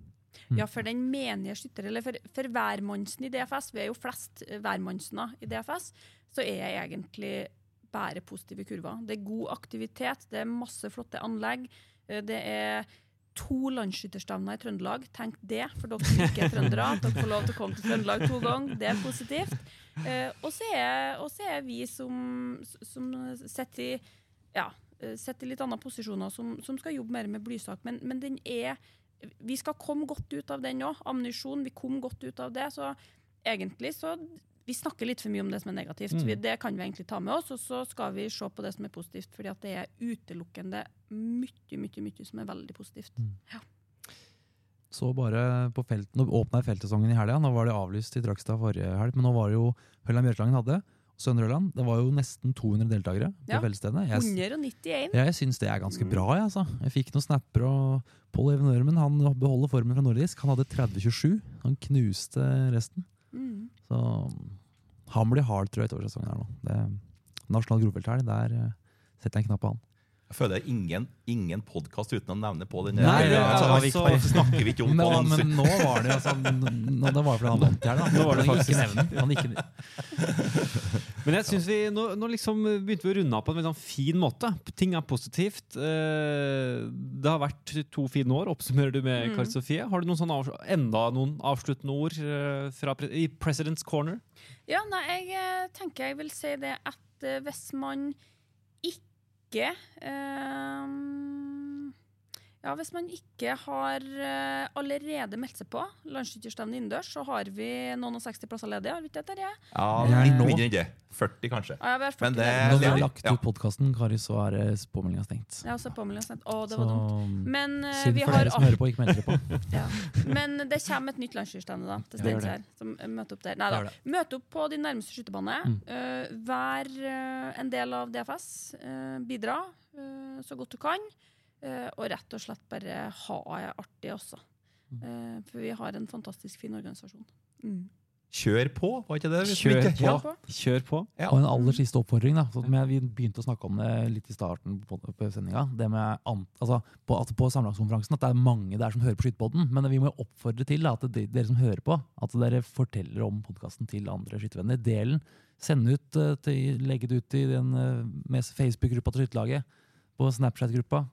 Ja, for den menige skytter, eller for, for hvermannsen i DFS, vi er jo flest eh, hvermannsener i DFS, så er jeg egentlig bare positive kurver. Det er god aktivitet, det er masse flotte anlegg. eh, Det er to landsskytterstevner i Trøndelag. Tenk det, for dere som ikke er trøndere. At dere får lov til å komme til Trøndelag to ganger. Det er positivt. Eh, og, så er, er vi som, som sitter i ja, litt andre posisjoner, som, som skal jobbe mer med blysak. Men, men den er vi skal komme godt ut av den òg. Ammunisjon, vi kom godt ut av det. Så egentlig så Vi snakker litt for mye om det som er negativt. Mm. Det kan vi egentlig ta med oss, og så skal vi se på det som er positivt. fordi at det er utelukkende mye, mye, mye som er veldig positivt. ja Så bare på felt, Nå åpna feltsesongen i helga. Nå var det avlyst i Trøgstad forrige helg, men nå var det jo Hølland Bjørklangen hadde. Søndre Det var jo nesten 200 deltakere på Ja. feltstedet. Jeg, 191. Ja, jeg syns det er ganske bra. Jeg, altså. jeg fikk noen snapper, og Pål Even Ørmen han beholder formen fra nordisk. Han hadde 30-27. Han knuste resten. Mm. Så han blir hard, tror jeg, utover sesongen her nå. Det, nasjonal grovfelthelg, der eh, setter jeg en knapp på han. Jeg føler ingen, ingen podkast uten å nevne på den. Nei, ja, altså, altså- hvorfor snakker vi ikke om Men, på den? men nå var det altså, nå, det var fordi han vant her, da. Nå var det Han Ikke nevne. Han ikke, Men jeg synes vi, nå, nå liksom begynte vi å runde av på en veldig sånn fin måte. Ting er positivt. Eh, Det har vært to fine år, oppsummerer du med, Mm. Kari Sofie. Har du noen sånne enda noen avsluttende ord eh, fra, i President's Corner? Ja, nei, jeg eh, tenker jeg vil si det at hvis man ikke eh, Ja, hvis man ikke har eh, allerede meldt seg på landsskytterstevnet innendørs, så har vi noen og 60 plasser ledige. Har vi ikke det, Terje? Ja, Jeg er litt mindre enn det. 40, kanskje. Ja, vi har 40 Men det- når vi har lagt ut podkasten, Kari, så er eh, påmeldinga stengt. Ja, så påmeldinga stengt. Å, det Så var dumt. Men eh, synd vi for har dere som hører på, ikke melder dere på. Ja. Men det kommer et nytt landsskytterstevne da, til Ja, Steinkjer. Som møter opp der. Nei da. Møt opp på din nærmeste skytebane. Mm. Uh, vær uh, en del av DFS. bidra så godt du kan. Eh, og rett og slett bare ha det artig også. Mm. Eh, for vi har en fantastisk fin organisasjon. Mm. Kjør på, var ikke det? vi Kjør på. Ja. Kjør på. Ja. Og en aller siste oppfordring. da så Vi begynte å snakke om det litt i starten på, på sendinga. Det med altså, på, at på samlagskonferansen at det er mange der som hører på Skytepodden. Men vi må oppfordre til da, at de, dere som hører på, at dere forteller om podkasten til andre skyttervenner. Del den. Send ut, eh, til, legge det ut i den Facebook-gruppa til Skytterlaget. På Snapchat-gruppa.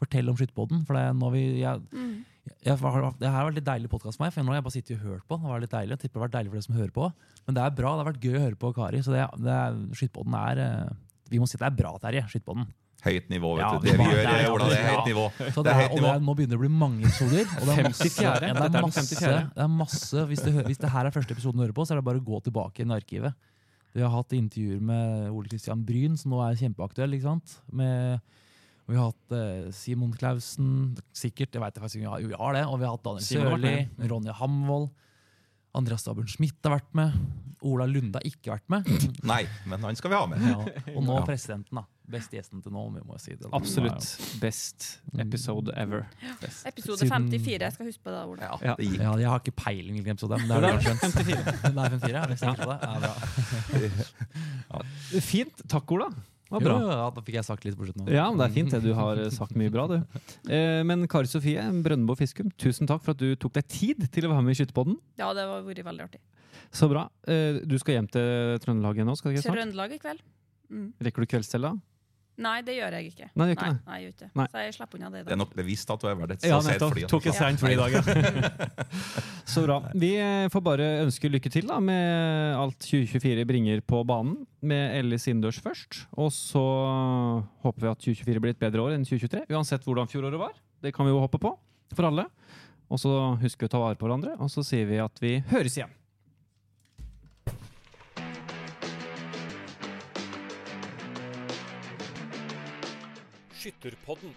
Fortell om Skytepodden. For det er nå vi, jeg, Mm. jeg, har- det her har vært litt deilig podkast for meg, for nå har jeg bare sittet og hørt på. Det var litt deilig, jeg tipper det har vært deilig for dere som hører på. Men det er bra, det har vært gøy å høre på Kari. Så det, det er, Skytepodden er eh, Vi må si det er bra, Terje. Skytepodden. Høyt nivå, vet Ja, du. Det vi det gjør, er- Ola, det er høyt nivå. Så Det det er er, høyt og det er, nå begynner det å bli mange episoder. Og det er masse, ja, det er er masse, det er masse hvis, det, hvis det her er første episoden du hører på, så er det bare å gå tilbake i arkivet. Vi har hatt intervjuer med Ole Kristian Bryn, som nå er kjempeaktuell. ikke sant? Med, og vi har hatt eh, Simon Clausen, sikkert. jeg vet jeg faktisk ikke, vi har det. Og vi har hatt Daniel Sørli, Ronny Hamvold. Andreas Stabern Schmidt har vært med. Ola Lunde har ikke vært med. Nei, men han skal vi ha med. Ja, og nå Ja. presidenten, da. Beste gjesten til nå, om vi må si det. Absolutt best episode ever. Best. Episode 54. Jeg skal huske på det, Ola. Ja, det gikk. Ja, jeg har ikke peiling hvilken episode er, men det er er det skjønt. 54. Det er 54, er vi sikre på det? Ja, bra. Fint. Takk, Ola. Var bra. jo, ja, da fikk jeg sagt litt på slutten. Ja, men Det er fint. Du har sagt mye bra, du. Eh, men Kari Sofie Brøndbo Fiskum, tusen takk for at du tok deg tid til å være med i Skytterpodden. Ja, det har vært veldig artig. Så bra. Eh, du skal hjem til Trøndelag igjen nå? skal du ikke snart? Trøndelag i kveld. Mm. Rekker du kveldstella? Nei, det gjør jeg ikke. Nei, du gjør ikke nei, det. nei, jeg gjør ikke. det. Nei. Så jeg slipper unna det i Det dag. er nok bevisst at du har vært et Ja, nettopp. Tok et Ja. seint fly i dag, ja. Så bra. Vi eh, får bare ønske lykke til da, med alt 2024 bringer på banen. Med Ellis innendørs først. Og så håper vi at 2024 blir et bedre år enn 2023. Uansett hvordan fjoråret var. Det kan vi jo håpe på. For alle. Og så husker vi å ta vare på hverandre. Og så sier vi at vi høres igjen. Skytterpodden